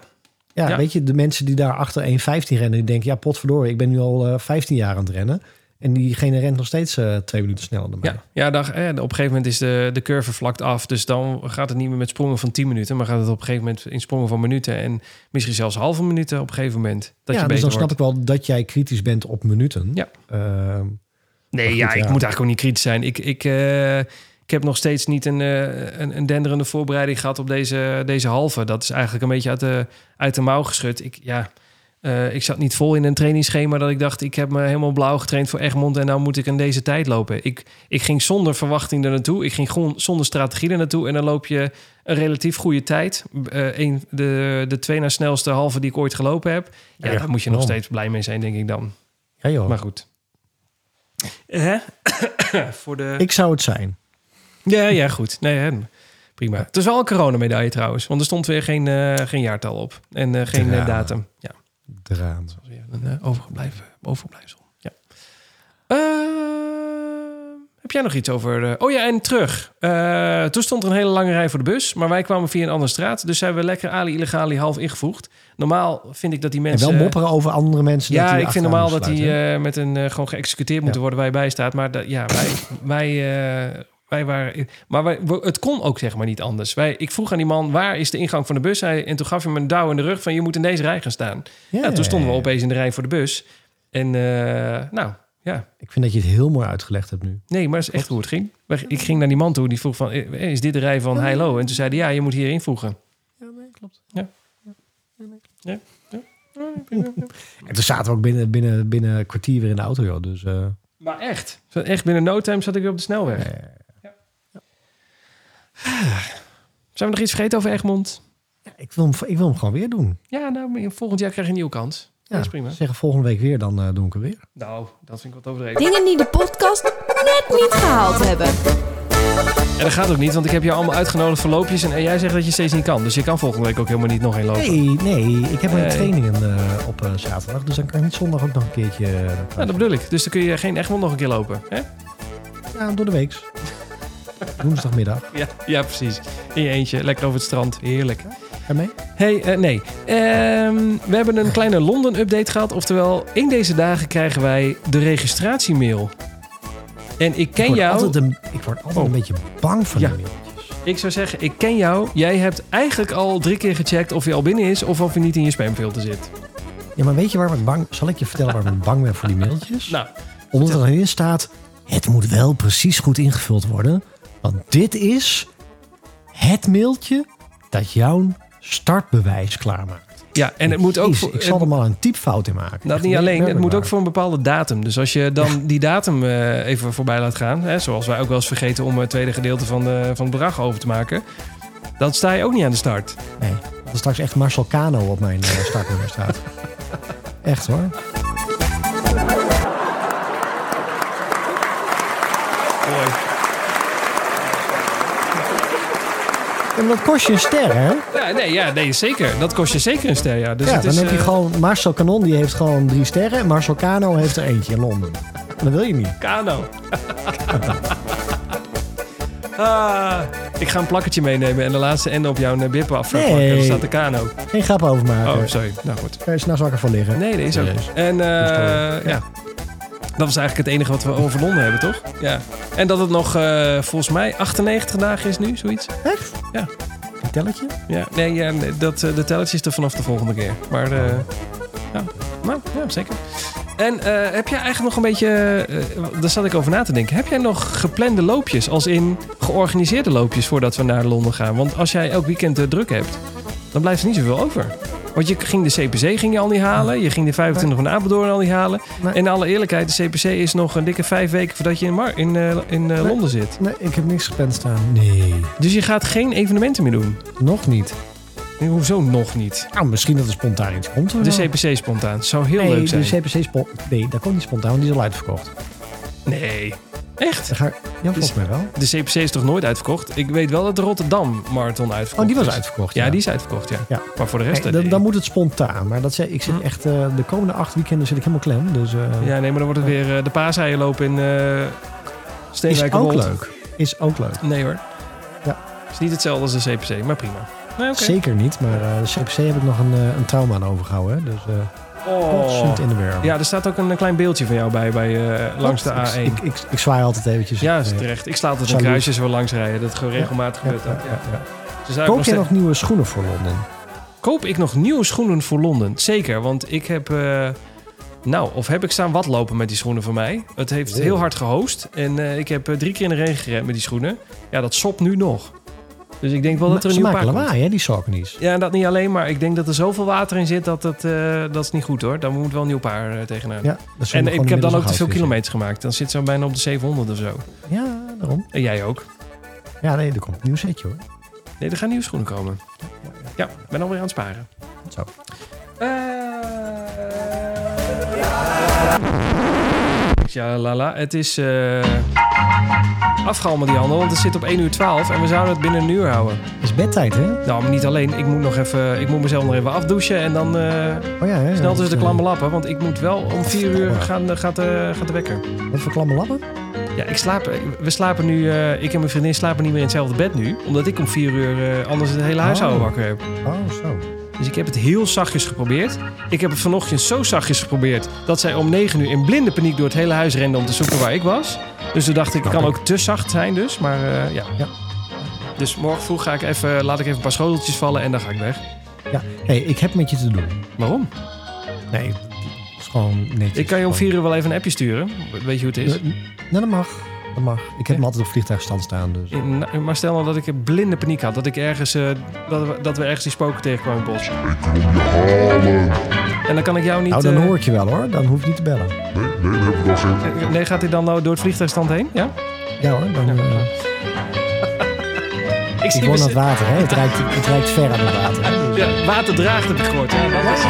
Ja, Ja. weet je, de mensen die daar achter 1.15 rennen, die denken, ja, potverdorie, ik ben nu al eh, 15 jaar aan het rennen. En diegene rent nog steeds eh, twee minuten sneller dan mij. Ja, ja dag, eh, op een gegeven moment is de, de curve vlakt af. Dus dan gaat het niet meer met sprongen van 10 minuten. Maar gaat het op een gegeven moment in sprongen van minuten. En misschien zelfs halve minuten op een gegeven moment. Dat ja, je dus dan snap wordt. ik wel dat jij kritisch bent op minuten. Ja. Ehm, Nee, ja, ik moet eigenlijk ook niet kritisch zijn. Ik, ik, eh, ik heb nog steeds niet een, een, een denderende voorbereiding gehad op deze, deze halve. Dat is eigenlijk een beetje uit de, uit de mouw geschud. Ik, ja, eh, ik zat niet vol in een trainingsschema dat ik dacht... ik heb me helemaal blauw getraind voor Egmond... en nou moet ik in deze tijd lopen. Ik, ik ging zonder verwachting er naartoe. Ik ging gewoon zonder strategie er naartoe. En dan loop je een relatief goede tijd. Eh, een, de, de twee na snelste halve die ik ooit gelopen heb. Ja, Ja, daar moet je nog steeds blij mee zijn, denk ik dan. ja joh, Maar goed. Hè? voor de... ik zou het zijn. Ja, ja, goed. Nee, hè, prima. Het is wel een coronamedaille trouwens, want er stond weer geen, eh, geen jaartal op en eh, geen eh, datum. Ja, Draan. dat was weer een eh, overgebleven, overblijfsel. Ja. Eh, heb jij nog iets over? eh, oh ja, en terug. Eh, toen stond er een hele lange rij voor de bus, maar wij kwamen via een andere straat, dus hebben we lekker Ali Illegali half ingevoegd. Normaal vind ik dat die En mensen. wel mopperen over andere mensen. Ja, ik vind normaal dat die met een gewoon geëxecuteerd moeten worden waar je bij staat. Maar ja, wij, wij, wij waren. Maar wij, we- het kon ook zeg maar niet anders. Wij, ik vroeg aan die man waar is de ingang van de bus? Hij, en toen gaf hij me een douw in de rug van je moet in deze rij gaan staan. Ja, toen stonden we opeens in de rij voor de bus. En eh, nou ja, Ik vind dat je het heel mooi uitgelegd hebt nu. nee, maar dat is echt hoe het ging. Wij- Ik ging naar die man toe die vroeg van eh, is dit de rij van Heilo? En toen zei hij ja, je moet hier invoegen. Ja, nee, klopt. Ja. Ja. En toen zaten we ook binnen, binnen, binnen een kwartier weer in de auto, joh. Dus eh, Maar echt. Zo Echt binnen no time zat ik weer op de snelweg. Zijn we nog iets vergeten over Egmond? Ja, ik, wil hem, ik wil hem gewoon weer doen. Ja, nou, volgend jaar krijg je een nieuwe kans. Ja, dat is prima. Zeggen volgende week weer, dan eh, doe ik hem weer. Nou, dat vind ik wat overdreven. Dingen die de podcast net niet gehaald hebben. En dat gaat ook niet, want ik heb je allemaal uitgenodigd voor loopjes. En, en jij zegt dat je steeds niet kan. Dus je kan volgende week ook helemaal niet nog één lopen. Nee, nee. Ik heb mijn Nee. trainingen eh, op eh, zaterdag. Dus dan kan ik niet zondag ook nog een keertje... Nou, dat bedoel ik. Dus dan kun je geen Egmond nog een keer lopen. Hè? ja, door de weeks. Woensdagmiddag. Ja, ja, precies. In je eentje, lekker over het strand. Heerlijk. Ga je mee? hey, eh, nee. Ehm, we hebben een kleine Londen-update gehad. Oftewel, in deze dagen krijgen wij de registratiemail. En ik ken ik jou... Een, ik word altijd Oh. een beetje bang van Ja. die mailtjes. Ik zou zeggen, ik ken jou. Jij hebt eigenlijk al drie keer gecheckt of hij al binnen is... of of hij niet in je spamfilter zit. Ja, maar weet je waar ik bang... Zal ik je vertellen waar ik bang ben voor die mailtjes? Nou, Omdat er in staat... Het moet wel precies goed ingevuld worden. Want dit is het mailtje dat jouw startbewijs klaarmaakt. ja, en het moet ook... Voor- ik zal er maar een typfout in maken. Dat Echt niet alleen, het moet ook voor een bepaalde datum. Dus als je dan die datum eh, even voorbij laat gaan, hè, zoals wij ook wel eens vergeten om het tweede gedeelte van, de, van het bedrag over te maken, dan sta je ook niet aan de start. Nee, dat er straks echt Marcel Cano op mijn eh, startnummer staat. Echt hoor. En dat kost je een ster, hè? Ja, nee, ja, nee, zeker. Dat kost je zeker een ster, ja. Dus ja, het dan is, heb je eh, gewoon... Marcel Canon die heeft gewoon drie sterren. En Marcel Cano heeft er eentje in Londen. Dat wil je niet. Kano. ah, ik ga een plakketje meenemen en de laatste ende op jouw bippen af Nee. Dan staat de kano. Geen grap over maken. Oh, sorry. Nou goed. Kan je s'nachts wakker van liggen. Nee, dat is ook. En eh, ja. Dat was eigenlijk het enige wat we over Londen hebben, toch? Ja. En dat het nog eh, volgens mij 98 dagen is nu, zoiets. Echt? Ja. Een telletje? Ja, nee, ja, dat, eh, de tellertje is er vanaf de volgende keer. Maar, eh, ja, maar ja, zeker. En heb jij eigenlijk nog een beetje, daar zat ik over na te denken. Heb jij nog geplande loopjes, als in georganiseerde loopjes voordat we naar Londen gaan? Want als jij elk weekend druk hebt, dan blijft er niet zoveel over. Want je ging de CPC ging je al niet halen. Je ging de 25 van Apeldoorn al niet halen. En in alle eerlijkheid, de CPC is nog een dikke vijf weken voordat je in, Mar in, eh, in eh, Londen zit. Nee, ik heb niks gepland staan. Nee, Dus je gaat geen evenementen meer doen. nog niet. Nee, Hoezo nog niet? Nou, misschien dat er spontaan iets komt. De. CPC spontaan. Zou heel nee, leuk zijn. de CPC spo Nee, dat komt niet spontaan, want die is al uitverkocht. Nee. Echt? Dan ga ik... Ja, volgens mij wel. De CPC is toch nooit uitverkocht? Ik weet wel dat de Rotterdam Marathon uitverkocht Oh, die was is. uitverkocht. Ja, die is uitverkocht, ja. Ja. Maar voor de rest... Nee, eh, dan, dan moet het spontaan. Maar dat zeg, ik zit Hm. echt... eh, de komende acht weekenden zit ik helemaal klem. Dus eh, Ja, nee, maar dan wordt het weer de paaseieren lopen in eh is ook leuk. Is ook leuk. Nee hoor. Ja. is niet hetzelfde als de CPC, maar prima. Nee. Zeker niet, maar de CPC heb ik nog een, een trauma aan overgehouden. Hè? Dus Oh. in de. Ja, er staat ook een klein beeldje van jou bij, bij eh, langs de Ik, A1. ik, ik, ik zwaai altijd eventjes. ja, Eh, is terecht. Ik sla altijd Salut. een kruisje zo langs rijden. Dat gewoon Ja. regelmatig ja, gebeurt. Dus Koop je nog nieuwe schoenen voor Londen? Koop ik nog nieuwe schoenen voor Londen? Zeker, want ik heb... eh, nou, of heb ik staan wat lopen met die schoenen van mij. Het heeft heel hard gehoost. En ik heb drie keer in de regen gerend met die schoenen. Ja, dat sopt nu nog. Dus ik denk wel dat er een Ze nieuw paar lawaai, hè, die Saucony's. Ja, dat niet alleen, maar ik denk dat er zoveel water in zit dat het, eh, dat is niet goed hoor. Daar moet wel een nieuw paar eh, tegenaan. Ja, dat en ik heb dan ook te veel vissen. kilometers gemaakt. Dan zit zo bijna op de 700 of zo. Ja, daarom. En jij ook. Ja, nee, er komt een nieuw setje hoor. Nee, er gaan nieuwe schoenen komen. Ja, ik ben alweer aan het sparen. Zo. Ja, lala. Het is eh afgehaald die handel, want het zit op 1 uur 12 en we zouden het binnen een uur houden. Het is bedtijd, hè? Nou, maar niet alleen. Ik moet, nog even, ik moet mezelf nog even afdouchen en dan eh, Oh ja, hè? snel tussen de klammen lappen. Want ik moet wel om 4 uur gaan, eh, gaat, de gaat de wekker. Wat voor klamme lappen? Ja, ik slaap, we slapen nu, ik en mijn vriendin slapen niet meer in hetzelfde bed nu. Omdat ik om 4 uur anders het hele huishouden Oh. wakker heb. Oh, zo. Dus ik heb het heel zachtjes geprobeerd. Ik heb het vanochtend zo zachtjes geprobeerd dat zij om 9 uur in blinde paniek door het hele huis rende om te zoeken waar ik was. Dus toen dacht ik, het kan ook te zacht zijn dus. Maar eh, ja. Ja. Dus morgen vroeg ga ik even, laat ik even een paar schoteltjes vallen en dan ga ik weg. Ja, hey, ik heb met je te doen. Waarom? Nee, het is gewoon netjes. Ik kan je om 4 uur wel even een appje sturen. Weet je hoe het is? Nee, dat mag. Dat mag. Ik heb hem altijd op vliegtuigstand staan, dus... In- maar stel nou dat ik een blinde paniek had. Dat ik ergens, eh, dat, we, dat we ergens die spoken tegenkwamen in het bos. Ik kom je halen. En dan kan ik jou niet... Nou, dan eh, hoor ik je wel hoor. Dan hoef ik niet te bellen. Nee, nee, daar hebben we nog geen. Nee, gaat hij dan nou door het vliegtuigstand heen? Ja? Ja hoor, dan... eh, Ik ik woon aan het water, hè. Het reikt, het reikt ver aan het water. Hè. Dus- Ja, water draagt heb ik gehoord. Ja, dat is...